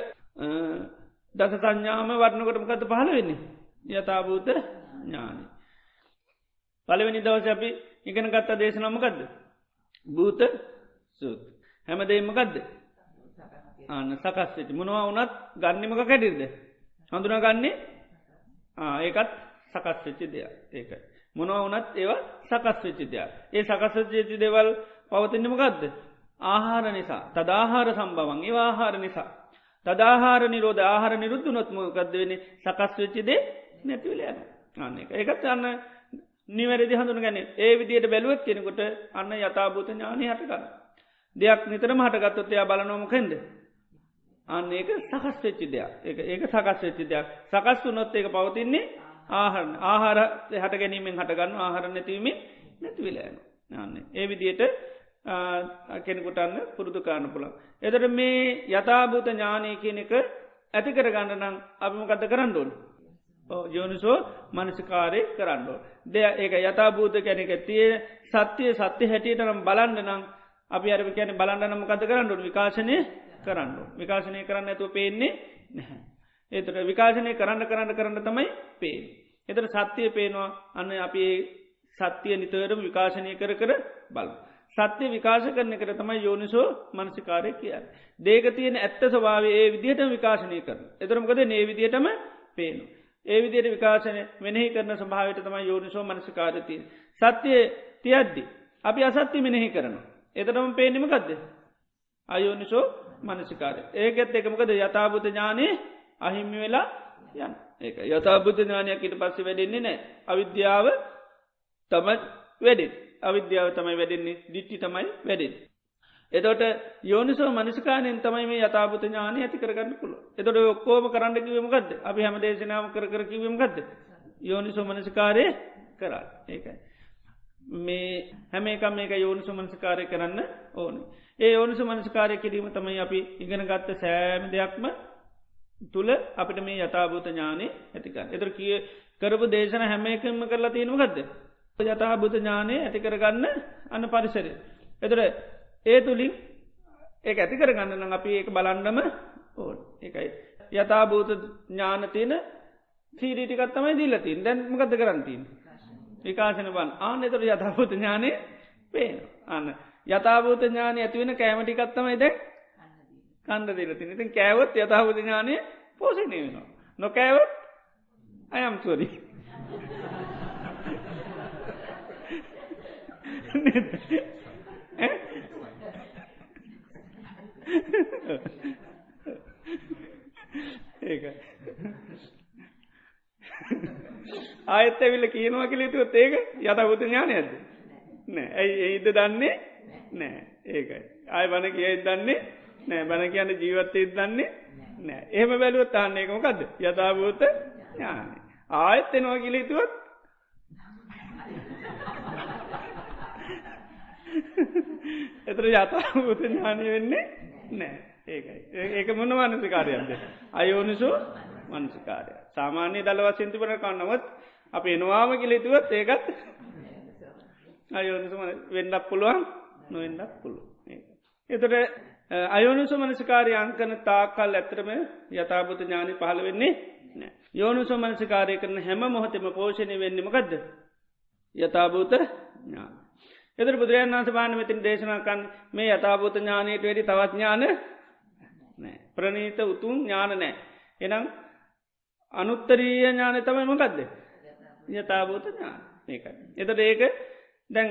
දස සංඥාම වර්ණකොටමකත පහල වෙන්නේ? යථභූත ඥානි පළවෙනි දවස අපි ඉගෙන ගත්තා දේශනමකක්ද භූත සූත් හැමදේමකක්ද අන්න සකස්වෙති මොනවා වනත් ගන්නමක කැටිර්ද හඳුනාගන්නේ ඒකත් සකස් වෙච්චි දෙයක්. ඒක. මොනවා වනත් ඒවා සකස් වෙච්චි දෙයක්. ඒ සකස්වෙච්චි දෙවල් පවතින්නමකක්ද ආහාර නිසා. තදාහාර සම්බවන් ඒ ආහාර නිසා. තදාහාර නිරෝධ ආහාර නිරුද්ධ නොත්මකක්ද වෙන සකස් වෙච්චිදේ නැතිවල යන අන්න එක එකත් අන්න නිවැරදි හඳුන ගැන ඒ විදියට බැලුවත් කෙනෙකුට අන්න යථභූත ඥානය හටගන්න. දෙයක් නිතරම හටගත්තොත්තයා බලනොමකෙන්ද අන්න ඒක සකස් වෙච්චි දෙයක් ඒ ඒක සකස් වෙච්චි දෙයක් සකස් වනොත් ඒක පවතින්නේ ආහරන ආහාර හට ගැනීමෙන් හටගන්න ආහර නැතිවීමේ නැතිවිලෑන යන්න ඒ විදියට කෙනෙකුටන්න පුරුදු කාරණ පුළන්. එදට මේ යථභූත ඥානය කියන එක ඇති කරගන්න නම් අපිමකත කරන්නඩුවන්. යෝනිසෝ මනසිකාරය කරන්නඩෝ. දෙය ඒක යථභූත කැනෙක තිය සත්‍යය සත්‍ය හැටියට නම් බලන්න නම් අපි අරම කියන බලන්න නමකත කරන්නඩුවන් විකාශනය කරන්න. විකාශනය කරන්න ඇතුව පේන්නේ නැහැ. ඒතට විකාශනය කරන්න කරන්න කරන්න තමයි පේ. එතට සත්‍යය පේනවා අන්න අපි සත්‍යය නිතරම විකාශනය කර කර බල. සත්‍ය විකාශ කරන කර තමයි යෝනිසෝ මනසිකාරය කියන්න. දේක තියෙන ඇත්ත ස්වාවේ ඒ විදිහට විකාශනය කරන. එතරමකද නේ විදිහටම පේනු. ඒ විදියට විකාශනය මෙනෙහි කරන ස්භාවට තමයි යෝනිසෝ මනසිකාරතිය. සත්‍යය තියද්දි. අපි අසත්‍ය මෙනෙහි කරන. එතරම පේනිමකක්ද. අයෝනිසෝ මනසිකාරය. ඒකෙත් එකමකද යථභූත ඥානය අහිම්මි වෙලා යන්. ඒක. යථභූත ඥානයක් ඉට පස්ස වැඩෙන්නේ නෑ. අවිද්‍යාව තමයි වැඩෙන් අවිද්‍යාව තමයි වැඩෙන්නේ. දිට්ටි තමයි වැඩෙන්. එතොට යෝනිසෝ මනිස්කානෙන් තමයි මේ යථභත ඥානය ඇති කරගන්න පුළ එතොට ඔක්කෝම කරන්න කිවීමකක්ද අපි හැම දේශනාව කර කර කිවීමකක්ද යෝනිසෝ මනසිකාරය කරා. ඒකයි. මේ හැම එකම් මේක යෝනිසු මනසිකාරය කරන්න ඕන. ඒ ඕනිසු මනසිකාරය කිරීම තමයි අපි ඉගෙන ගත්ත සෑම දෙයක්ම තුළ අපිට මේ යථභූත ඥානය ඇතික. එතර කිය කරපු දේශන හැම එකම කරලා තියෙනු ගත්ද. යථා බුත ඥානය ඇති කරගන්න අන්න පරිසරය. එතර ඒ තුළින් ඒ ඇති කරගන්නන අපි ඒක බලන්ඩම ඕන් එකයි. යථා භූත ඥානතියන සීරීටිකත්තමයි දිල්ලතින් දැන් මකද කරන්තින්. විකාශන බන් ආන එතර යථාභූත ඥානය පේන අන්න. යථාභූත ඥානය ඇතිවෙන කෑමටිකත්තමයි දැක් කන්ද දිලතින් ඉතින් කෑවොත් යථාභූත ඥානය පෝසනය වෙනවා. නොකෑවොත් අයම් තුවරී. ඒක ආයත්තැවිල්ල කියනවා කළේතුවත් ඒක යත බුත ඥානයද නෑ. ඇයි ඒද දන්නේ? නෑ. ඒකයි. ආය බණ කියයි දන්නේ? නෑ. බණ කියන්න ජීවත්තයත් දන්නේ? නෑ. එහෙම බැලුවත් තාන්නේකමකක්ද යථභූත ඥාන ආයත් එනවා කිලිතුවත් එතර යථභූත ඥානය වෙන්නේ නෑ. ඒකයි. ඒක මොන මනසිකාරයක්ද අයෝනිසු මනසිකාරය සාමාන්‍ය දල වසින්තිපන කන්නවත් අප එනවාම කිලිතුවත් ඒකත් අයෝනිසු වෙන්නක් පුළුවන් නොවෙන්නක් පුළුව එතට අයෝනුස මනසිකාරය අංකන තාකල් ඇතරම යථභූත ඥානි පහළ වෙන්නේ නෑ යෝනුස මනසිකාරය කරන හැම මොහොතෙම පෝෂණය වෙන්නමකක්ද යථභූත ඥාන. එදර බුදුරයන් වන්ස පාන මෙතින් දේශනාකන් මේ යථභූත ඥානයට වැඩි තවත්ඥාන නෑ ප්‍රනීත උතුම් ඥාන නෑ එනම් අනුත්තරීය ඥාන තමයි මොකක්ද යථභූත ඥාන ඒකයි එතට ඒක දැන්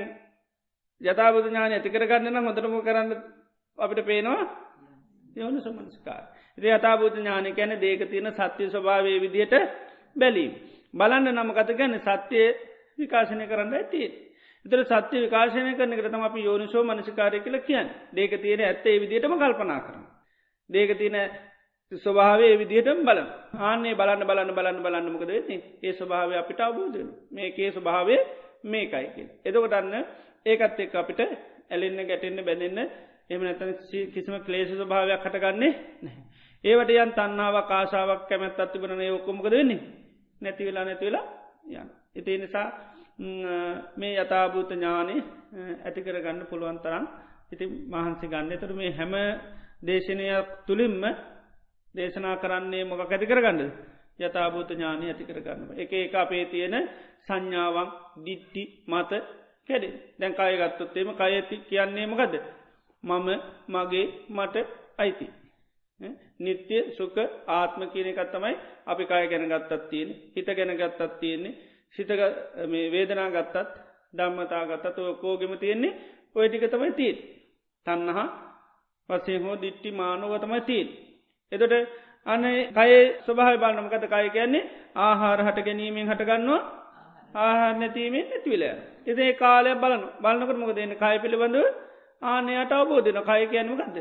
යථබුදු ඥාන ඇතිකරගන්න හොඳටම කරන්න අපිට පේනවා යවන සමන්ස්කාර. ඉති අතාබූත ඥානය කැන දේක තියෙන සත්‍යය ස්වභාවය විදියට බැලීම්. බලන්න නමකත ගැන සත්‍යය විකාශනය කරන්න ඇති. එතර සත්‍ය විකාශනය කරන කරතම අපි යෝනිසෝ මනසිකාරය කියල කියන්න දේක තියෙන ඇත්තේ විදිටම කල්පනා කරන. දේක තියෙන ස්වභාවේ විදිහටම බලන ආන්නේ බලන්න බලන්න බලන්න බලන්න මොකද වෙන්නේ? ඒ ස්වභාවය අපිට අවබෝධන මේකේ ස්වභාවය මේකයි කිය. එදකොටන්න ඒකත් එක් අපිට ඇලෙන්න ගැටෙන්න්න බැඳන්න එම නැතන කිසිම ක්ලේෂ භාවයක් හටගන්නේ ඒවට යන් තන්නාවක් ආශාවක් කැමැත් අත්තිබන යොක්කොමකද වෙන්නේ? නැති වෙලා නැති වෙලා යන්න. ඉතිේ නිසා මේ යථභූත ඥානය ඇති කරගන්න පුළුවන් තරම් ඉති මහන්සි ගන්න. තුර මේ හැම දේශනයක් තුළින්ම දේශනා කරන්නේ මොක ඇති කරගන්න යථභූත ඥානය ඇති කරගන්න එක එක අපේ තියෙන සංඥාවන් දිට්ටි මත කැඩේ දැන් කාය ගත්තොත්තේම කය ඇති කියන්නේ මකද මම මගේ මට අයිති. නිත්‍ය සුක ආත්ම කියන එකත් තමයි අපි කාය ගැන ගත්තත් තියෙන හිත ගැන ගත්තත් තියෙන්නේ සිත වේදනා ගත්තත් ධම්මතා ගත්තත් කෝගෙම තියෙන්නේ ඔය ටික තමයි තිීන්. තන්නහා වසේ හෝ දිට්ටි මානුව තමයි තිීන්. එතොට අන කය ස්වභහ බලන්නමකත කය කියන්නේ ආහාර හට ගැනීමෙන් හටගන්නවා ආහාර නැතිීමෙන් නැතිවිල. එදේ කාලය බලන බලන්නකට මොක දෙන්න කය පිළිබඳව ආනයට අවබෝධන කය කියන්නමකක්ද.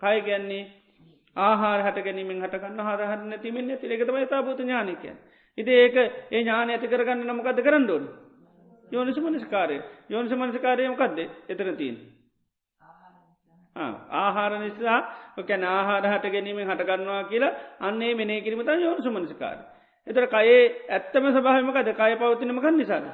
කය කියන්නේ ආහාර හට ගැනීමෙන් හටගන්න හරහර නැතිමින් නැති එකතම තාබූත ඥානකය. ඉති ඒක ඒ ඥාන ඇති කරගන්න නමකද කරන්නඩෝන්. යෝනිස මනස්කාරය යෝනිස මනස්කාරයමකක්ද එතන තිීන්. ආහාර නිසා කැන ආහාර හට ගැනීමෙන් හටගන්නවා කියලා අන්නේ මෙනේ කිරීමත යෝනිස මනස්කාරය. එතර කයේ ඇත්තම සභහමකද කය පවතිනමකන් නිසාද.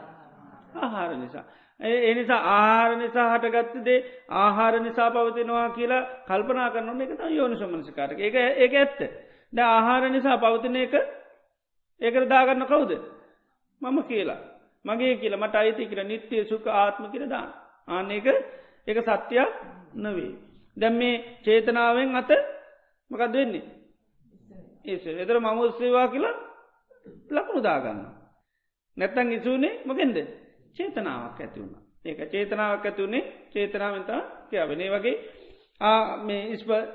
ආහාර නිසා. ඒ නිසා ආහාර නිසා හටගත්තදේ ආහාර නිසා පවතිනවා කියලා කල්පනා කරන්න එක යෝනි සමනසිකාරක එක ඒක ඇත්ත. ද ආහාර නිසා පවතින එක ඒකට දාගන්න කවුද. මම කියලා. මගේ කියලා මට අයිති කියර නිත්‍යය සුක ආත්ම කියර දාන්න. ආන්න එක එක සත්‍යයක් නවේ. දැම් මේ චේතනාවෙන් අත මකද වෙන්නේ. ඒ එතර මම උත්සේවා කියලා ලකුණු දාගන්න. නැත්තන් ඉසුනේ මොකෙන්ද චේතනාවක් ඇති වුණ. ඒක චේතනාවක් ඇතිවුණේ චේතනාවතා කියවනේ වගේ මේ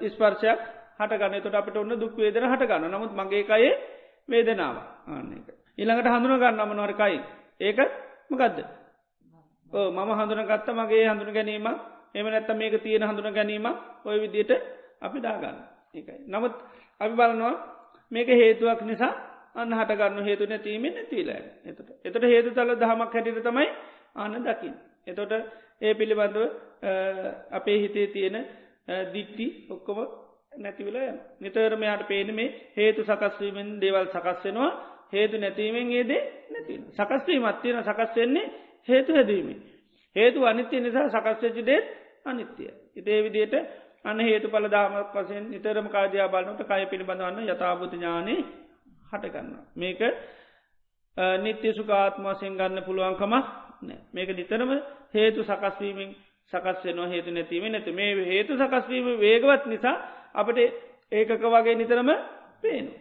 ඉස්පර්ශයක් හට ගන්න තොට අපට ඔන්න දුක් වේදන හට ගන්න නමුත් මගේ කයේ වේදනාව ආන්න එක. ඉළඟට හඳුන ගන්න අමනවරකයි ඒක මකදද. ඕ මම හඳුන ගත්ත මගේ හඳුන ගැනීම එම නැත්ත මේක තියෙන හඳුන ගැනීම ඔය විදියට අපි දාගන්න ඒකයි. නමුත් අපි බලනවා මේක හේතුවක් නිසා අන්න හටගන්න හේතු නැතිීමෙන් නැතිීලෑ එතට එතට හේතු තල දහමක් හැටිට තමයි ආන දකිින්. එතොට ඒ පිළිබඳව අපේ හිතේ තියෙන දිට්ටි ඔක්කොම නැතිවල නිතරමයාට පේන මේ හේතු සකස්වීමෙන් දේවල් සකස්වෙනවා හේතු නැතිීමෙන් ඒදේ නැති සකස්වීමත් තියෙන සකස්වෙන්නේ හේතු හැදීම. හේතු අනිත්‍ය නිසා සකස්වචිදේත් අනිත්‍යය. ඉතේ විදියට අන්න හේතු පල දාමක් වසෙන් නිතරම කාජයා බලනට කය පිළිබඳවන්න යථභූත ඥානී හටගන්න. මේක නිත්‍ය සුකාත්මසයෙන් ගන්න පුළුවන්කම මේක නිතරම හේතු සකස්වීමෙන් සකස්වනවා හේතු නැතිව නැති මේ හේතු සකස්වීම වේගවත් නිසා අපට ඒකක වගේ නිතරම පේනු.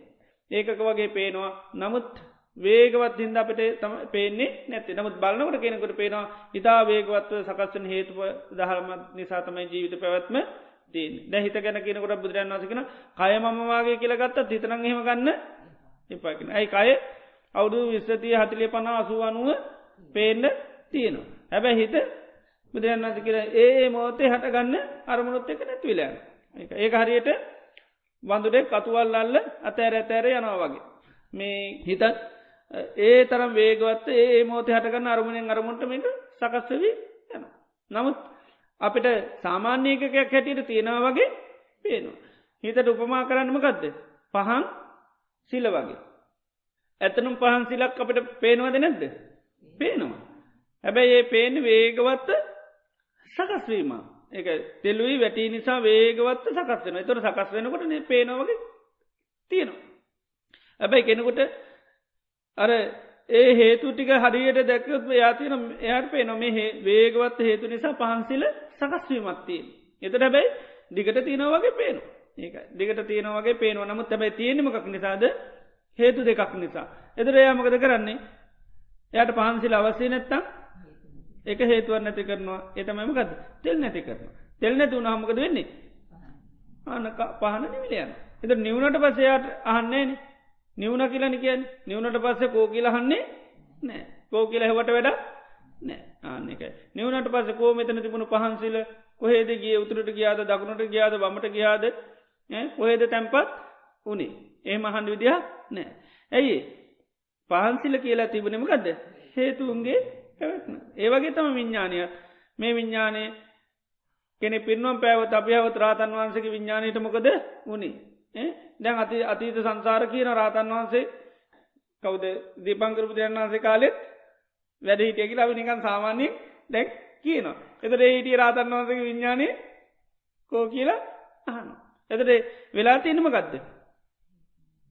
ඒකක වගේ පේනවා නමුත් වේගවත් හින්ද අපට තම පේන්නේ නැති නමුත් බලන්නකට කෙනෙකට පේනවා ඉතා වේගවත්ව සකස්සන හේතුව දහරමත් නිසා තමයි ජීවිත පැවැත්ම දී හිත ගැන කියනකොට බුදුරන් වසකෙන කය මමවාගේ කියලගත්තත් හිතනං හෙම ගන්න එපාකින ඇයි අය අවුදු විස්සතිය හතිලිය පනා අසුව අනුව පේන්න තියෙනවා. හැබැ හිත බුදුරන්ස කියර ඒ මෝතේ හටගන්න අරමුණොත් එක නැතිවිලෑන ඒ හරියට වඳුඩෙක් කතුවල් අල්ල අතෑර ඇතෑර යනවා වගේ. මේ හිතත් ඒ තරම් වේගවත් ඒ මෝතය හටගන්න අරමුණෙන් අරමුණට මේක සකස්වවී යන නමුත් අපිට සාමාන්‍යයකයක් හැටියට තියෙනවා වගේ පේනවා. හිතට උපමා කරන්නම ගත්ද පහන් සිල වගේ. ඇතනම් පහන් සිලක් අපට පේනවද නැද්ද? පේනවා. හැබැයි ඒ පේන වේගවත්ත සකස්වීම එක තෙල්ලුයි වැටි නිසා වේගවත් සකස් වෙන තොර සකස් වෙනකොට පේනවගේ තියෙනවා. ඇබැයි කෙනෙකුට අර ඒ හේතු ටික හරියට දැක්කත් යාතින එයට පේ නොම වේගවත් හේතු නිසා පහන්සිල සකස්වීමත්තිය. එතට හැබැයි දිගට තියෙන වගේ පේනු ඒක දිගට තියෙන වගේ පේනුව නමුත් තැබයි තියෙනමකක් නිසාද හේතු දෙකක් නිසා. එතර එයාමකද කරන්නේ එයට පහන්සිල අවස්සේ නැත්තම් එක හේතුව නැති කරනවා එතමම ගද තෙල් නැති කරනවා. තෙල් නැති වුණහමකද වෙන්නේ. ආන පහන නිවිලයන්. එත නිවුණට පසයාට අහන්නේ නිවුණ කියලන කියන් නිවුණට පස්සේ කෝ කියලහන්නේ නෑ කෝ කියල හෙවට වැඩ නෑ ආනෙක නිවනට පස කෝ මෙතන තිබුණු පහන්සිල කොහේද ගිය? උතුරට ගියාද? දකුණට ගියාද? බමට ගියාද? කොහේද තැන්පත් උනේ ඒ මහන් විදිහ නෑ ඇයි පහන්සිල කියලා තිබුණෙම ගදද හේතුන්ගේ පැවැත්න ඒවගේ තම විඤ්ඥානය මේ විඤ්ඥානය කෙනෙ පින්නම් පැවත අපිහවත් රාතන් වහන්සක විඤ්ඥානයට මොකද වුණේ දැන් අති අතීත සංසාර කියන රාතන් වහන්සේ කවද? දීපංකරපු දෙයන් වහන්සේ කාලෙත් වැඩ හිටිය කියලා නිකන් සාමාන්‍යයෙන් දැක් කියනවා. එතට හිටිය රාතන් වහන්සගේ විඤ්ඥානය කෝ කියලා අහන. එතට වෙලා තියනම ගත්ද.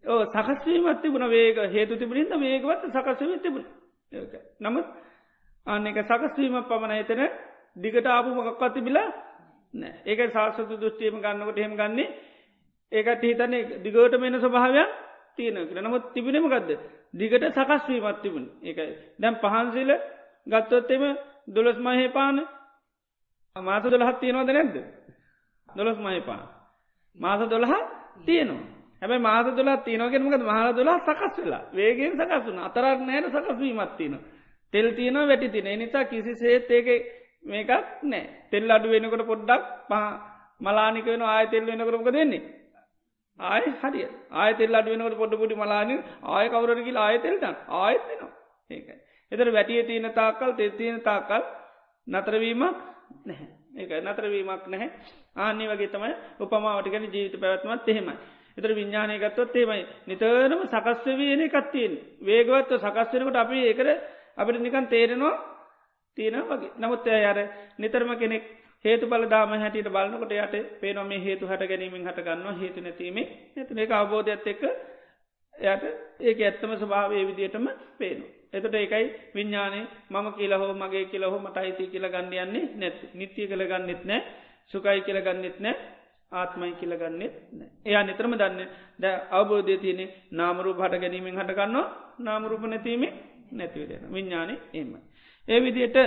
ඕ සකස්වීමත් තිබුණ. වේක හේතු තිබුණින්ද වේගවත් සකස්වීම තිබුණ. නමුත් අන්න එක සකස්වීම පමණ එතන දිගට ආපු මොකක්වත් තිබිලා නෑ ඒක සාස්වතු දෘෂ්ටියම ගන්නකොට හෙම ගන්නේ ඒකට හිතන්නේ දිගට මෙන ස්වභාවයක් තියෙන කර නමුත් තිබෙනම ගදද දිගට සකස්වීමත් තිබුණ. ඒකයි. දැම් පහන්සිල ගත්තොත්තෙම දොළොස් මහේ පාන. මාස දොළහත් තියෙනවද නැද්ද? දොළොස් මහේ පාන. මාස දොළහ තියනවා. හැබයි මාස දොලා තියනගෙනමකද මහල දොලා සකස් වෙලා වේගෙන් සකස් වුන අතරක් නෑන සකස්වීමත් තියන තෙල් තියන වැටි තින නිසා කිසි සේත් ඒක මේකක් නෑ තෙල් අඩු වෙනකොට පොඩ්ඩක් පහ මලානික වෙන ආය තෙල් වෙනකරමක දෙන්නේ ආය හරි ආයතෙල් අඩ වෙනකට පොඩ පුඩි මලාන ආය කවරකි ආයතෙල්ටන් ආයත් වෙනවා. ඒක එතර වැටිය තියෙන තාකල් තෙ තියෙන තාකල් නතරවීමක් නැහැ. ඒක නතරවීමක් නැහැ. ආන්නේ වගේ තමයි උපමාවට ගැන ජීවිත පැවත්මත් එහෙමයි. එතර විඤ්ඥානය ගත්තොත් ඒමයි නිතරම සකස්වවයන කත්තියෙන් වේගවත්ව සකස්වෙනකට අපි ඒකර අපිට නිකන් තේරෙනවා තියෙන වගේ. නමුත් අයර නිතරම කෙනෙක් හේතු බල දාම හැටියට බලන්නකොට යට පේනොම හේතු හට ගැනීමෙන් හට ගන්නවා හේතු නැතිීම ඇතන එක අවබෝධයක්ත් එක්ක යට ඒක ඇත්තම ස්භාවය විදියටම පේනු. එතට ඒකයි විඤ්ඥානය මම කියලා හෝ මගේ කියලා හෝ මට අයිති කියලා ගන්නයන්නේ නැත් නිත්‍යය කළ ගන්නෙත් නෑ සුකයි කියල ගන්නෙත් නෑ ආත්මයි කියල ගන්නෙත් එයා නිතරම දන්න ද අවබෝධය තියනෙ නාමරූප හට ගැනීමෙන් හටගන්නවා නාමරූප නැතිීමේ නැතිවරෙන විඤ්ඥානය එම. ඒ විදියට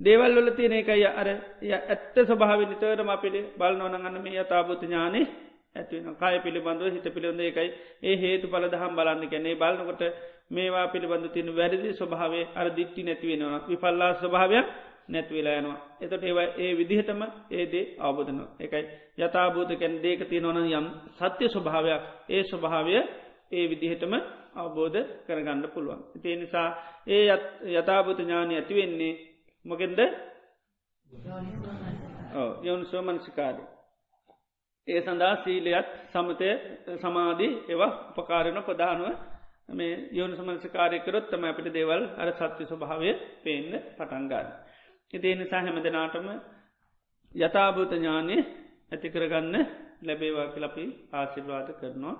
දේවල් වල තියෙන එකයි අර ඇත්ත ස්වභාව නිතරම අපිට බලනවනගන්න මේ යතාබුත ඥානේ ඇතිවෙන කාය පිළිබඳව හිත පිළිබඳ එකයි ඒ හේතු පල දහම් බලන්න කැනෙ බලන්නකොට මේවා පිළිබඳ තින වැරදි ස්වභාවේ අර දිට්ටි නැතිවෙනවා විපල්ලා ස්වභාවයක් නැත්වෙලා යනවා. එතට ඒවා ඒ විදිහටම ඒදේ අවබෝධන එකයි යථභූතකැන් දේක තියනවන යම් සත්‍ය ස්වභාවයක් ඒ ස්වභාවය ඒ විදිහටම අවබෝධ කරගන්න පුළුවන්. ඉතිේ නිසා ඒ යථභූත ඥානය ඇතිවෙන්නේ මොකෙන්ද යවුන් සෝමන්සිකාරය. ඒ සඳහා සීලයත් සමතය සමාධී ඒවා උපකාරණ ප්‍රධානුව මේ යෝන සමන්සිකාරයකරොත් තම අපිට දේවල් අර සත්‍ය ස්වභාවය පේන්න පටන්ගාන්න. ඉතිේ නිසා හැමදනාටම යථභූත ඥානය ඇතිකරගන්න ලැබේවා කලපි ආශිර්වාද කරනවා